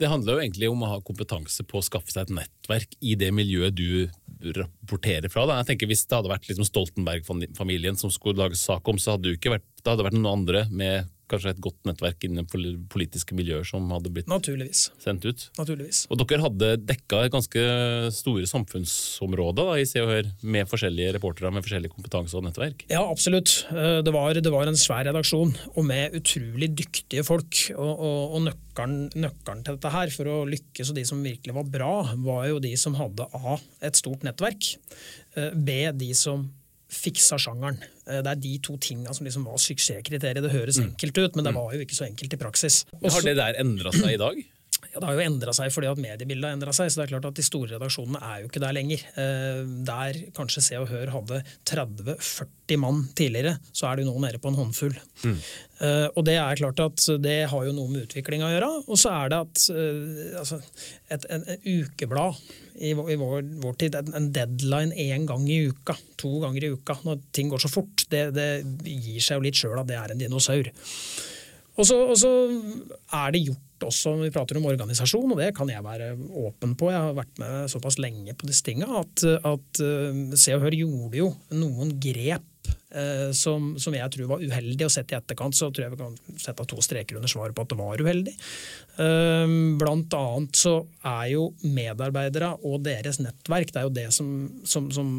Speaker 1: Det handler jo egentlig om å ha kompetanse på å skaffe seg et nettverk i det miljøet du rapporterer fra. Da. Jeg tenker Hvis det hadde vært liksom Stoltenberg-familien som skulle lage sak om, så hadde det ikke vært, det hadde vært noen andre med kanskje et godt nettverk innen politiske miljøer som hadde blitt sendt ut.
Speaker 3: Naturligvis.
Speaker 1: Og dere hadde dekka ganske store samfunnsområder da, i Se og Hør med forskjellige reportere med forskjellig kompetanse og nettverk?
Speaker 3: Ja, absolutt. Eh, det var, det var en svær redaksjon, og med utrolig dyktige folk. Og, og, og nøkkelen, nøkkelen, til dette her, for å lykkes og de som virkelig var bra, var jo de som hadde A, et stort nettverk, eh, B, de som fiksa sjangeren. Eh, det er de to tinga som liksom var suksesskriteriet. Det høres mm. enkelt ut, men det mm. var jo ikke så enkelt i praksis.
Speaker 1: Også, har det der endra seg i dag?
Speaker 3: Ja, Det har jo endra seg fordi at mediebildet har endra seg. så det er klart at De store redaksjonene er jo ikke der lenger. Eh, der kanskje Se og Hør hadde 30-40 mann tidligere, så er det jo nå nede på en håndfull. Mm. Uh, og det er klart at det har jo noe med utvikling å gjøre. Og så er det at uh, altså, et, en, en, ukeblad i, i vår, vår, tid, en, en deadline én gang i uka, to ganger i uka, når ting går så fort, det, det gir seg jo litt sjøl at det er en dinosaur. Og så er det gjort også når vi prater om organisasjon, og det kan jeg være åpen på. Jeg har vært med såpass lenge på disse tinga at, at uh, Se og Hør gjorde jo noen grep Eh, som, som, jeg tror var uheldig. Og sett i etterkant så tror jeg vi kan sette to streker under svaret på at det var uheldig. Eh, blant annet så er jo medarbeidere og deres nettverk det er jo det som, som, som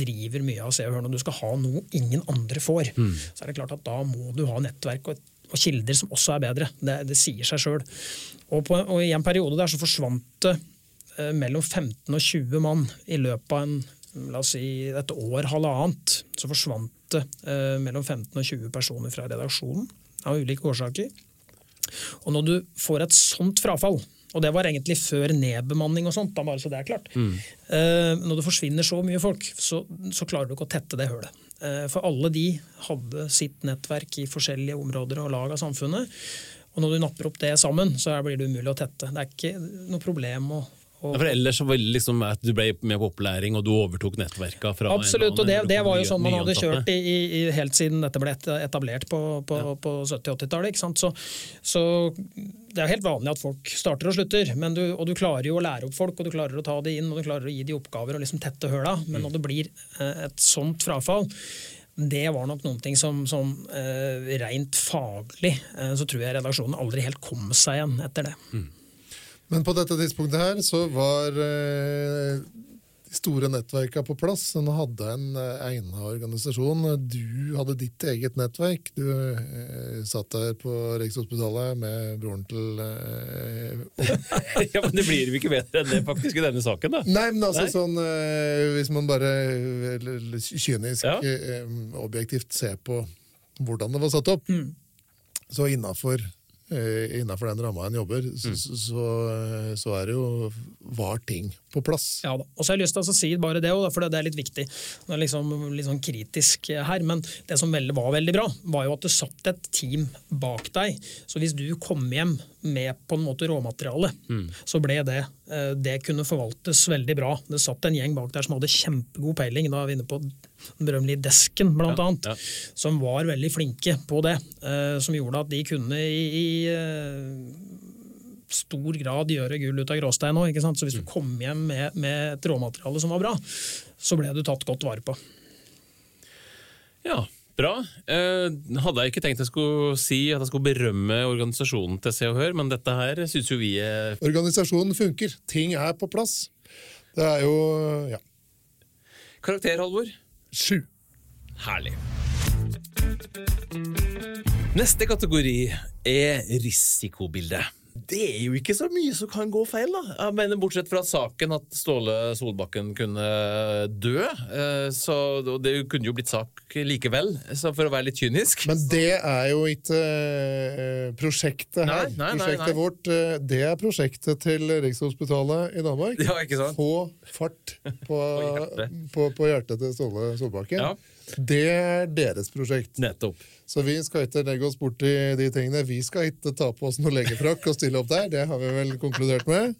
Speaker 3: driver mye av Se og Hør. Når du skal ha noe ingen andre får, mm. så er det klart at da må du ha nettverk og, og kilder som også er bedre. Det, det sier seg sjøl. Og, og, i en periode der så forsvant det eh, mellom 15 og 20 mann i løpet av en la oss si et år, halvannet, så forsvant det eh, mellom 15 og 20 personer fra redaksjonen av ulike årsaker. Og når du får et sånt frafall, og det var egentlig før nedbemanning og sånt, da bare så det er klart. Mm. Eh, når det forsvinner så mye folk, så, så, klarer du ikke å tette det hølet. Eh, for alle de hadde sitt nettverk i forskjellige områder og lag av samfunnet. Og når du napper opp det sammen, så blir det umulig å tette. Det er ikke noe problem å
Speaker 1: og, for Ellers så var det liksom at du ble med på opplæring og du overtok nettverka fra
Speaker 3: Absolutt, og det, det, var jo sånn man hadde kjørt i, i, helt siden dette ble etablert på, på, ja. på 70-80-tallet. Så, så, det er helt vanlig at folk starter og slutter, du, og du klarer jo å lære opp folk, og du klarer å ta det inn og du klarer å gi de oppgaver og liksom tette høla, men mm. når det blir eh, et sånt frafall det var nok noen ting som, som uh, rent faglig uh, så tror jeg redaksjonen aldri helt kom seg igjen etter det. Mm.
Speaker 2: Men på dette tidspunktet her så var eh, de store nettverka på plass. Nå hadde en eh, egna organisasjon. Du hadde ditt eget nettverk. Du eh, satt der på Rikshospitalet med broren til
Speaker 1: eh, *laughs* Ja, Men det blir jo ikke bedre enn det faktisk i denne saken, da.
Speaker 2: Nei, men altså Nei? sånn eh, Hvis man bare kynisk, ja. Eh, objektivt ser på hvordan det var satt opp, mm. så innafor innenfor den ramma en jobber, mm. så, så, så, er det jo var ting på plass.
Speaker 3: Ja da. Og så har jeg lyst til å si bare det, for det er litt viktig. Det er liksom, litt sånn kritisk her, men det som var veldig bra, var jo at det satt et team bak deg. Så hvis du kom hjem med på en måte råmateriale, mm. så ble det eh, Det kunne forvaltes veldig bra. Det satt en gjeng bak der som hadde kjempegod peiling. Da er vi inne på den berømmelige Desken, blant ja, annet, ja. som var veldig flinke på det. Uh, som gjorde at de kunne i, i uh, stor grad gjøre gull ut av gråstein òg. Så hvis du mm. kom hjem med, med, et råmateriale som var bra, så ble du tatt godt vare på.
Speaker 1: Ja, bra. Eh, hadde jeg ikke tenkt jeg skulle si at jeg skulle berømme organisasjonen til Se og Hør, men dette her syns jo vi er
Speaker 2: Organisasjonen funker. Ting er på plass. Det er jo ja.
Speaker 1: Karakter, Halvor?
Speaker 2: Sju.
Speaker 1: Herlig. Neste kategori er risikobildet. Det er jo ikke så mye som kan gå feil, da. Jeg mener Bortsett fra saken at Ståle Solbakken kunne dø. Eh, så det kunne jo blitt sak likevel, for å være litt kynisk.
Speaker 2: Men det er jo ikke eh, prosjektet her. Nei, nei, prosjektet nei, vårt, eh, det er prosjektet til Rikshospitalet i Danmark.
Speaker 1: Ja, ikke sant?
Speaker 2: Få fart på, *laughs* på, hjertet. På, på, hjertet til Ståle Solbakken. Ja. Det er deres prosjekt.
Speaker 1: Nettopp.
Speaker 2: Så vi skal ikke legge oss bort i de tingene. Vi skal ikke ta på oss noe legefrakk og stille opp der. Det har vi vel konkludert med.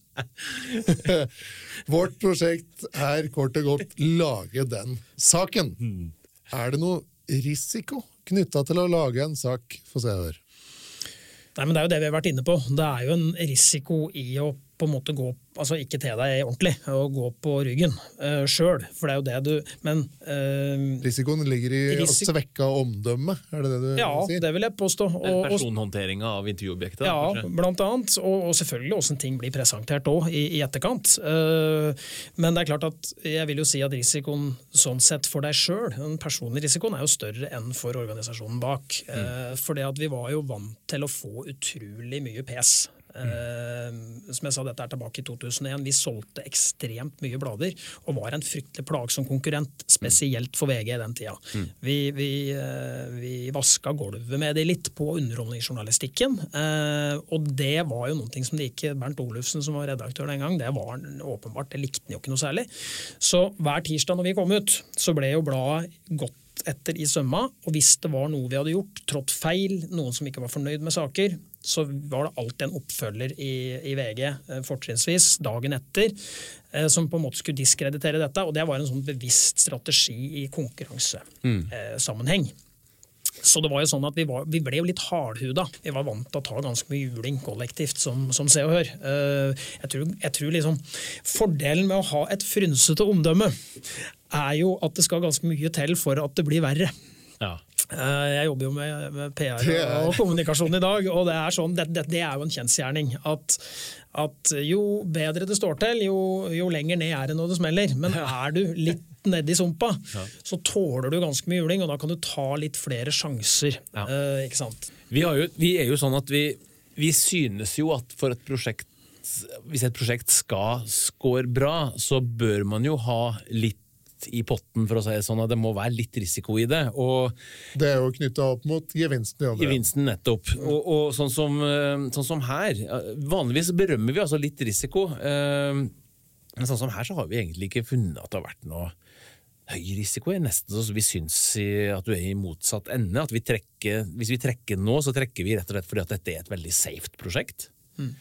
Speaker 2: *laughs* Vårt prosjekt er kort og godt lage den saken. Er det noe risiko knytta til å lage en sak Få Se og Hør?
Speaker 3: Nei, men Det er jo det vi har vært inne på. Det er jo en risiko i å på en måte gå, altså ikke te deg ordentlig og gå på ryggen uh, sjøl, for det er jo det du Men uh,
Speaker 2: Risikoen ligger i
Speaker 3: Risik
Speaker 2: svekka omdømme, er det det du
Speaker 3: ja,
Speaker 2: sier?
Speaker 3: Ja, det vil jeg påstå.
Speaker 1: Og, Personhåndteringa av intervjuobjektet?
Speaker 3: Ja, kanskje? blant annet. Og, og selvfølgelig åssen ting blir presentert òg, i, i, etterkant. Uh, men det er klart at jeg vil jo si at risikoen sånn sett for deg sjøl, den personlige risikoen, er jo større enn for organisasjonen bak. Mm. For det at vi var jo vant til å få utrolig mye pes Mm. som jeg sa, dette er tilbake i 2001. Vi solgte ekstremt mye blader og var en fryktelig plagsom konkurrent, spesielt for VG i den tida. Mm. Vi, vi, uh, vi, vaska gulvet med det litt på underholdningsjournalistikken. Uh, og det var jo noe som det ikke Bernt Olufsen, som var redaktør den gang, det var åpenbart, det likte han jo ikke noe særlig. Så hver tirsdag når vi kom ut, så ble jo bladet godt etter i sømma, og hvis det var noe vi hadde gjort, trådt feil, noen som ikke var fornøyd med saker, så var det alltid en oppfølger i, i VG, eh, fortrinnsvis dagen etter, eh, som på en måte skulle diskreditere dette. Og det var en sånn bevisst strategi i konkurransesammenheng. Mm. Så det var jo sånn at vi, var, vi, ble jo litt hardhuda. Vi var vant til å ta ganske mye juling kollektivt, som, som Se og Hør. Eh, jeg tror, jeg tror liksom Fordelen med å ha et frynsete omdømme er jo at det skal ganske mye til for at det blir verre. Ja. Eh, jeg jobber jo med, med PR og kommunikasjon i dag, og det er, sånn, det, det, det er jo en kjensgjerning. At, at, jo bedre det står til, jo, jo, lenger ned er det når det smeller. Men er du litt nedi sumpa, ja. så tåler du ganske mye juling, og da kan du ta litt flere sjanser. Ja. Eh, ikke sant?
Speaker 1: Vi, jo, vi, er jo sånn at vi, vi synes jo at for et prosjekt hvis et prosjekt skal score bra, så bør man jo ha litt i potten, for å si det sånn, at det må være litt risiko i det. Og
Speaker 2: det er jo knytta opp mot gevinsten i andre.
Speaker 1: Gevinsten, nettopp. Og, og sånn, som, eh, sånn, som, her, vanligvis berømmer vi altså litt risiko. Eh, men sånn som her så har vi egentlig ikke funnet at det har vært noe høy risiko. er nesten så Vi syns at du er i motsatt ende. at vi trekker, Hvis vi trekker nå, så trekker vi rett og slett fordi at dette er et veldig safe prosjekt. Mm.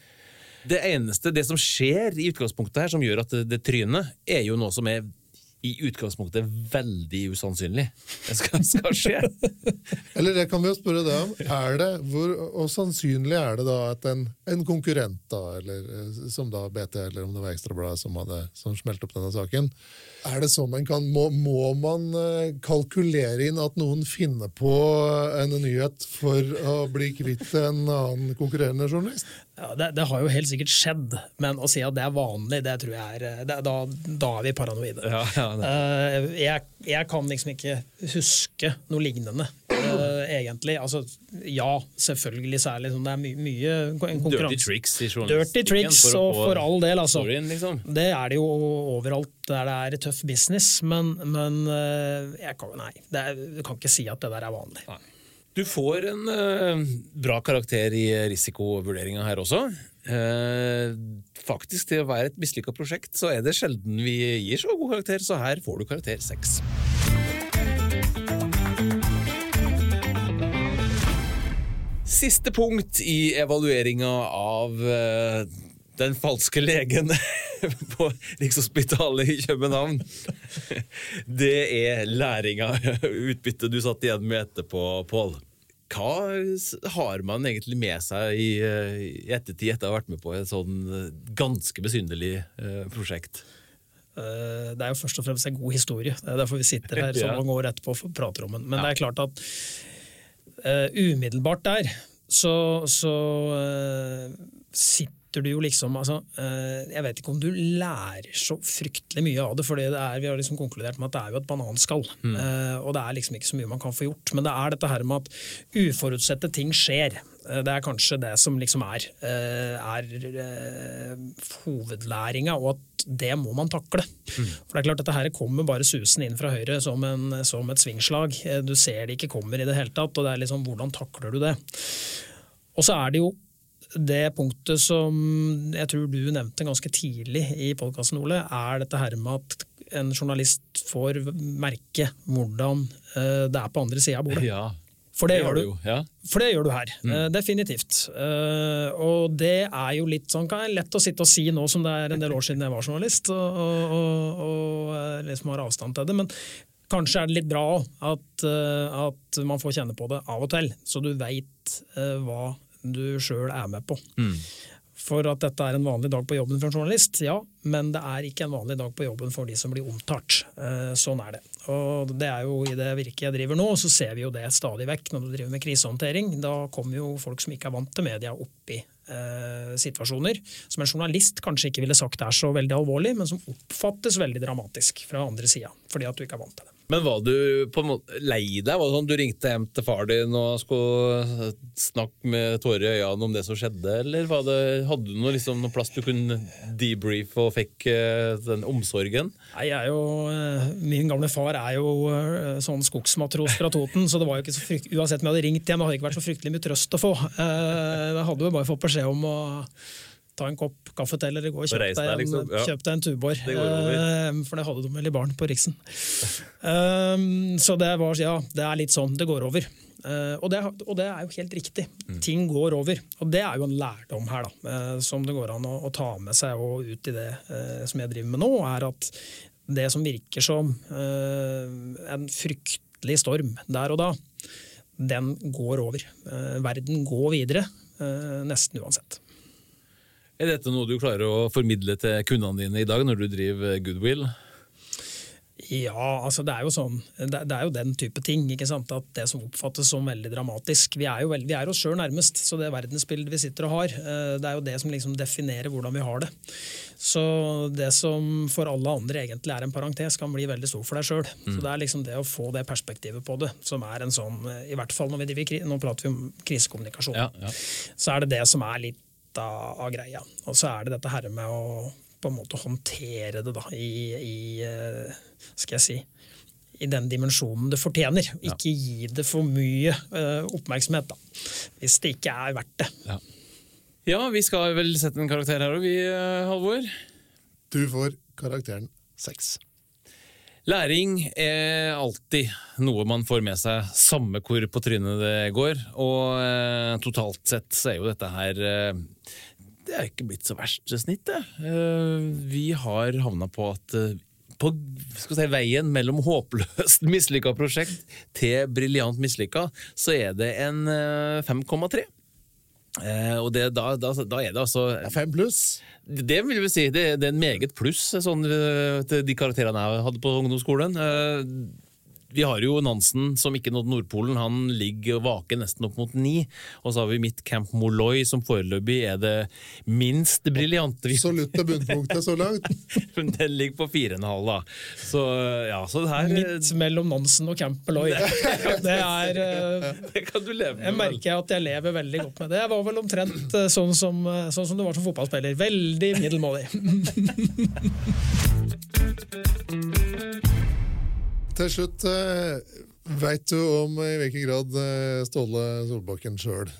Speaker 1: Det eneste, det som skjer i utgangspunktet her, som gjør at det, det tryner, er jo noe som er i utgangspunktet veldig usannsynlig det skal, skal skje. *laughs*
Speaker 2: eller det kan vi jo spørre deg om. Er det, hvor, og sannsynlig er det da at en, en, konkurrent, da, eller eh, som da BT, eller om det var Ekstrabladet som, som smelte opp denne saken, er det sånn man kan, må, må, man eh, kalkulere inn at noen finner på en nyhet for å bli kvitt en annen konkurrerende journalist?
Speaker 3: Ja, det, det, har jo helt sikkert skjedd, men å si at det er vanlig, det tror jeg er eh, det, da, da, er vi paranoide. Ja, ja, uh, jeg, jeg, kan liksom ikke huske noe lignende, uh, egentlig. Altså, ja, selvfølgelig så er det, liksom, det er my, mye konkurranse.
Speaker 1: Dirty tricks i
Speaker 3: Dirty tricks, for, og for all del, altså. Storyen, liksom. Det er det jo overalt der det er tøff business, men, men uh, jeg kan, nei, er, jeg kan ikke si at det der er vanlig. Nei.
Speaker 1: Du får en uh, bra karakter i risikovurderinga her også. Uh, faktisk, til å være et mislykka prosjekt, så er det sjelden vi gir så god karakter, så her får du karakter seks. Siste punkt i evalueringa av uh, den falske legen *laughs* på Rikshospitalet i København. Det er læringa, utbyttet du satt igjen med etterpå, Pål. Hva har man egentlig med seg i, i ettertid, etter å ha vært med på et sånn eh, ganske besynderlig uh, prosjekt?
Speaker 3: Uh, det er jo først og fremst en god historie. Det er derfor vi sitter her *laughs* så mange år etterpå og prater om den. Men ja. det er klart at uh, umiddelbart der så, så sitter sitter du jo liksom altså, eh, Jeg vet ikke om du lærer så fryktelig mye av det, for vi har liksom konkludert med at det er jo et bananskall. Mm. Eh, og det er liksom ikke så mye man kan få gjort. Men det er dette her med at uforutsette ting skjer. Eh, det er kanskje det som liksom er, er hovedlæringa, og at det må man takle. Mm. For det er klart Dette her kommer bare susen inn fra høyre som, en, som et svingslag. Du ser det ikke kommer i det hele tatt, og det er liksom hvordan takler du det? Og så er det jo det punktet som jeg tror du nevnte ganske tidlig i podkasten, Ole, er dette her med at en journalist får merke hvordan eh, det er på andre sida av bordet. Ja. For det, det gjør du. Ja. For det gjør du her. Mm. Uh, definitivt. Uh, og det er jo litt sånn kan jeg lett å sitte og si nå som det er en del år siden jeg var journalist, og, og, og, og liksom har avstand til det. Men kanskje er det litt bra at, at man får kjenne på det av og til, så du veit hva du sjøl er med på. For at dette er en vanlig dag på jobben for en journalist, ja, men det er ikke en vanlig dag på jobben for de som blir omtalt. Eh, sånn er det. Og det er jo I det virket jeg driver nå, så ser vi jo det stadig vekk når du driver med krisehåndtering. Da kommer jo folk som ikke er vant til media, opp i eh, situasjoner som en journalist kanskje ikke ville sagt er så veldig alvorlig, men som oppfattes veldig dramatisk fra andre sida, fordi at du ikke er vant til det.
Speaker 1: Men var du på en måte lei deg? Var det sånn Du ringte hjem til far din og skulle snakke med tårer i øynene om det som skjedde, eller det, hadde du noe, liksom, noe plass du kunne debrief og fikk eh, den omsorgen?
Speaker 3: Nei, jeg er jo, eh, Min gamle far er jo eh, sånn skogsmatros fra Toten, så det var jo ikke så frykt, uansett om jeg hadde ringt hjem, det hadde ikke vært så fryktelig mye trøst å få. Jeg hadde jo bare fått beskjed om å ta en kopp kaffe til, eller gå og kjøpe deg, en-
Speaker 1: liksom. Ja.
Speaker 3: kjøp deg en Tuborg.
Speaker 1: Det
Speaker 3: uh. For det hadde de vel i baren på Riksen. um, Så det var, ja, det er litt sånn, det går over. Uh, Og det, og det er jo helt riktig.
Speaker 1: Mm.
Speaker 3: Ting går over. Og det er jo en lærdom her, da, uh, som det går an å, å ta med seg og ut i det som jeg driver med nå, er at det som virker som en fryktelig storm der og da, den går over. Verden går videre, nesten uansett.
Speaker 1: Er dette noe du klarer å formidle til kundene dine i dag når du driver Goodwill?
Speaker 3: Ja, altså det er jo sånn, det, er jo den type ting. ikke sant? At Det som oppfattes som veldig dramatisk. Vi er jo veld, vi er oss sjøl nærmest, så det verdensbildet vi sitter og har, eh, det er jo det som liksom definerer hvordan vi har det. Så det som for alle andre egentlig er en parentes, kan bli veldig stort for deg sjøl. Så det er liksom det å få det perspektivet på det, som er en sånn eh, I hvert fall når vi driver, nå prater vi om krisekommunikasjon.
Speaker 1: Ja, ja.
Speaker 3: så er det det som er litt av, av greia. Og så er det dette her med å på en måte håndtere det da, i, i eh, skal jeg si, i den dimensjonen det fortjener. Ikke gi det for mye uh, oppmerksomhet, da, hvis det ikke er verdt det.
Speaker 1: Ja, vi skal vel sette en karakter her òg, vi, eh, Halvor.
Speaker 2: Du får karakteren seks.
Speaker 1: Læring er alltid noe man får med seg, samme hvor på trynet det går. Og eh, totalt sett så er jo dette her eh, Det er ikke blitt så verst snitt, det. Eh, vi har havna på at på si, veien mellom håpløst mislykka prosjekt til briljant mislykka, så er det en eh, 5,3. Eh, og det, da, da, da er det altså
Speaker 2: Det er fem pluss.
Speaker 1: det vil vi si. Det, det er en meget pluss sånn, øh, til de karakterene jeg hadde på ungdomsskolen. Eh, Vi har jo Nansen, som ikke nådde Nordpolen. Han ligger og vaker nesten opp mot ni. Og så har vi mitt Camp Molloy, som foreløpig er det minst briljante. Absolutt
Speaker 2: det bunnpunktet så langt. *laughs*
Speaker 1: Men Den ligger på fire og en halv, da. Så ja, så det her
Speaker 3: Midt mellom Nansen og Camp Molloy. *laughs* *laughs* Det er eh,
Speaker 1: Det kan du leve med.
Speaker 3: Jeg merker at jeg lever veldig godt med det. Jeg var vel omtrent eh, sånn som, eh, sånn som du var som fotballspiller. Veldig middelmådig.
Speaker 2: Til slutt, eh, veit du om i hvilken grad eh, Ståle Solbakken sjøl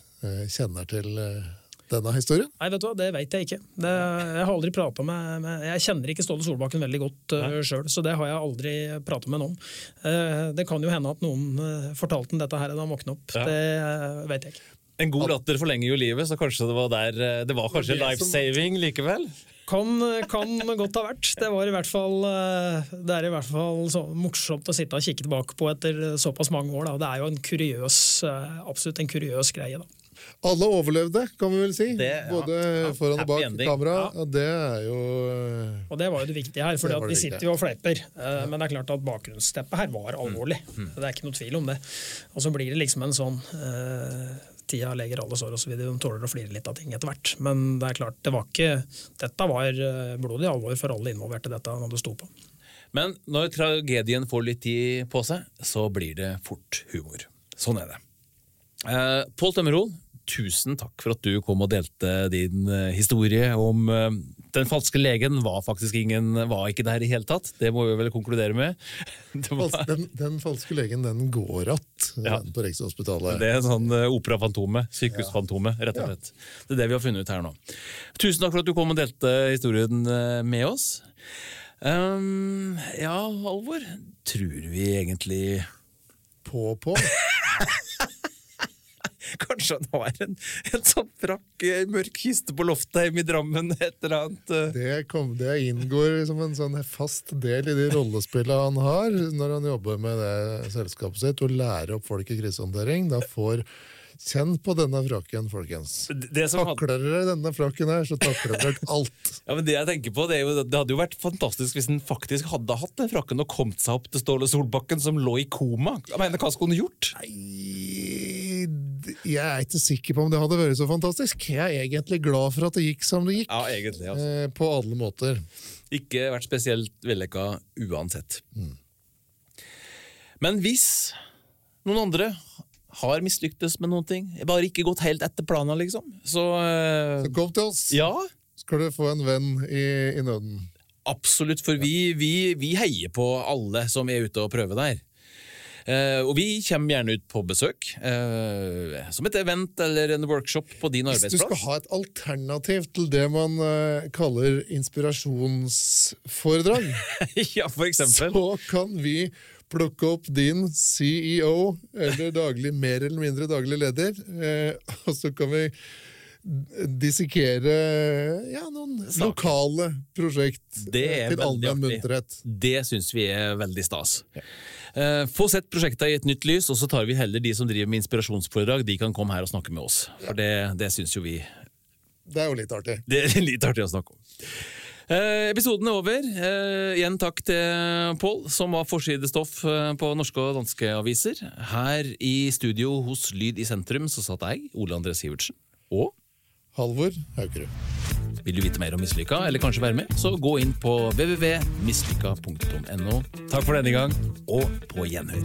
Speaker 2: kjenner til eh, denne historien?
Speaker 3: Nei, vet du hva, det vet jeg ikke. Det, jeg har aldri pratet med, med Jeg kjenner ikke Ståle Solbakken veldig godt uh, sjøl, så det har jeg aldri pratet med noen om. Uh, det kan jo hende at noen uh, fortalte ham dette her da han våkna opp.
Speaker 1: Ja.
Speaker 3: Det uh, vet jeg ikke.
Speaker 1: En god latter forlenger jo livet, så kanskje det var der eh, Det var kanskje
Speaker 2: Det som-
Speaker 1: life-saving likevel?
Speaker 3: Kan, kan godt ha vært. Det, var i hvert fall, eh, det er i hvert fall så morsomt å sitte og kikke tilbake på etter såpass mange år. Da. Det er jo en kuriøs, eh, absolutt en kuriøs greie. Da.
Speaker 2: Alle overlevde, kan vi vel si.
Speaker 1: Det- ja.
Speaker 2: Både
Speaker 1: Ja,
Speaker 2: foran og bak
Speaker 1: ending.
Speaker 2: kamera.
Speaker 3: Ja.
Speaker 2: Og det er jo eh,
Speaker 3: Og det var jo det viktige her, for vi sitter jo og fleiper. Men det er klart at bakgrunnsteppet her var alvorlig.
Speaker 2: Mm.
Speaker 3: Det er ikke noe tvil om det. Og så blir det liksom en sånn eh, Tida leger alle sår osv. De tåler å flire litt av ting etter hvert. Men det er klart, det var ikke Dette var eh, blodig alvor for alle involverte, dette når det sto på.
Speaker 1: Men når tragedien får litt tid på seg, så blir det fort humor. Sånn er det. Eh, Pål Tømmerol, tusen takk for at du kom og delte din eh, historie om eh, den falske legen var faktisk ingen, var ikke der i hele tatt. Det må vi vel konkludere med. *laughs* Var,
Speaker 2: den, den falske legen, den går att
Speaker 1: Ja.
Speaker 2: på Rikshospitalet.
Speaker 1: det er en sånn eh, operafantomet, sykehusfantomet, rett og slett. Det er det vi har funnet ut her nå. Tusen takk for at du kom og delte historien eh, med oss. Um, ja, Alvor, tror vi egentlig
Speaker 2: På på. *laughs* *laughs*
Speaker 1: Kanskje han har en, en sånn frakk, eh, mørk kiste på loftet hjemme i Drammen, et eller annet. eh.
Speaker 2: Det, kom, det inngår som en sånn fast del i de rollespillene han har når han jobber med det selskapet sitt, å lære opp folk i krisehåndtering. Da får Kjenn på denne frakken, folkens.
Speaker 1: Det som hadde,
Speaker 2: Takler dere denne frakken her, så takler dere alt. *laughs*
Speaker 1: ja, men det jeg tenker på, det, jo, det hadde jo vært fantastisk hvis den faktisk hadde hatt den frakken og kommet seg opp til Ståle Solbakken, som lå i koma. Jeg mener, Hva skulle hun gjort?
Speaker 2: Nei, Jeg er ikke sikker på om det hadde vært så fantastisk. Jeg er egentlig glad for at det gikk som det gikk.
Speaker 1: Ja, egentlig. altså.
Speaker 2: eh, På alle måter.
Speaker 1: Ikke vært spesielt vellykka uansett. Men hvis noen andre har mislyktes med noen ting, bare ikke gått helt etter planen, liksom, så eh,
Speaker 2: Så kom til oss,
Speaker 1: Ja,
Speaker 2: skal du få en venn i, i nøden.
Speaker 1: absolutt. For vi, vi, vi heier på alle som er ute og prøver der. Eh, og vi kommer gjerne ut på besøk, eh, som et event eller en workshop på din arbeidsplass.
Speaker 2: Hvis du skal ha et alternativ til det man eh, kaller inspirasjonsforedrag, *laughs*
Speaker 1: ja, for eksempel.
Speaker 2: så kan vi plukke opp din CEO, eller daglig, mer eller mindre daglig leder, og så kan vi dissekere ja, noen
Speaker 1: Saker.
Speaker 2: lokale prosjekt til allmenn munterhet.
Speaker 1: Det syns vi er veldig stas. Eh, få sett prosjektet i et nytt lys, og så tar vi heller de som driver med inspirasjonsforedrag. De kan komme her og snakke med oss. For det, det syns jo vi
Speaker 2: Det er jo litt artig.
Speaker 1: Det er *laughs* litt artig å snakke om. Eh, episoden er over. Eh, igjen takk til Pål, som var forsidestoff eh, på norske og danske aviser. Her i studio hos Lyd i sentrum så satt jeg, Ole André Sivertsen. Og
Speaker 2: Halvor Haukerud.
Speaker 1: vil du vite mer om Mislykka, eller kanskje være med, så gå inn på www.mislykka.no. Takk for denne gang, og på gjenhør.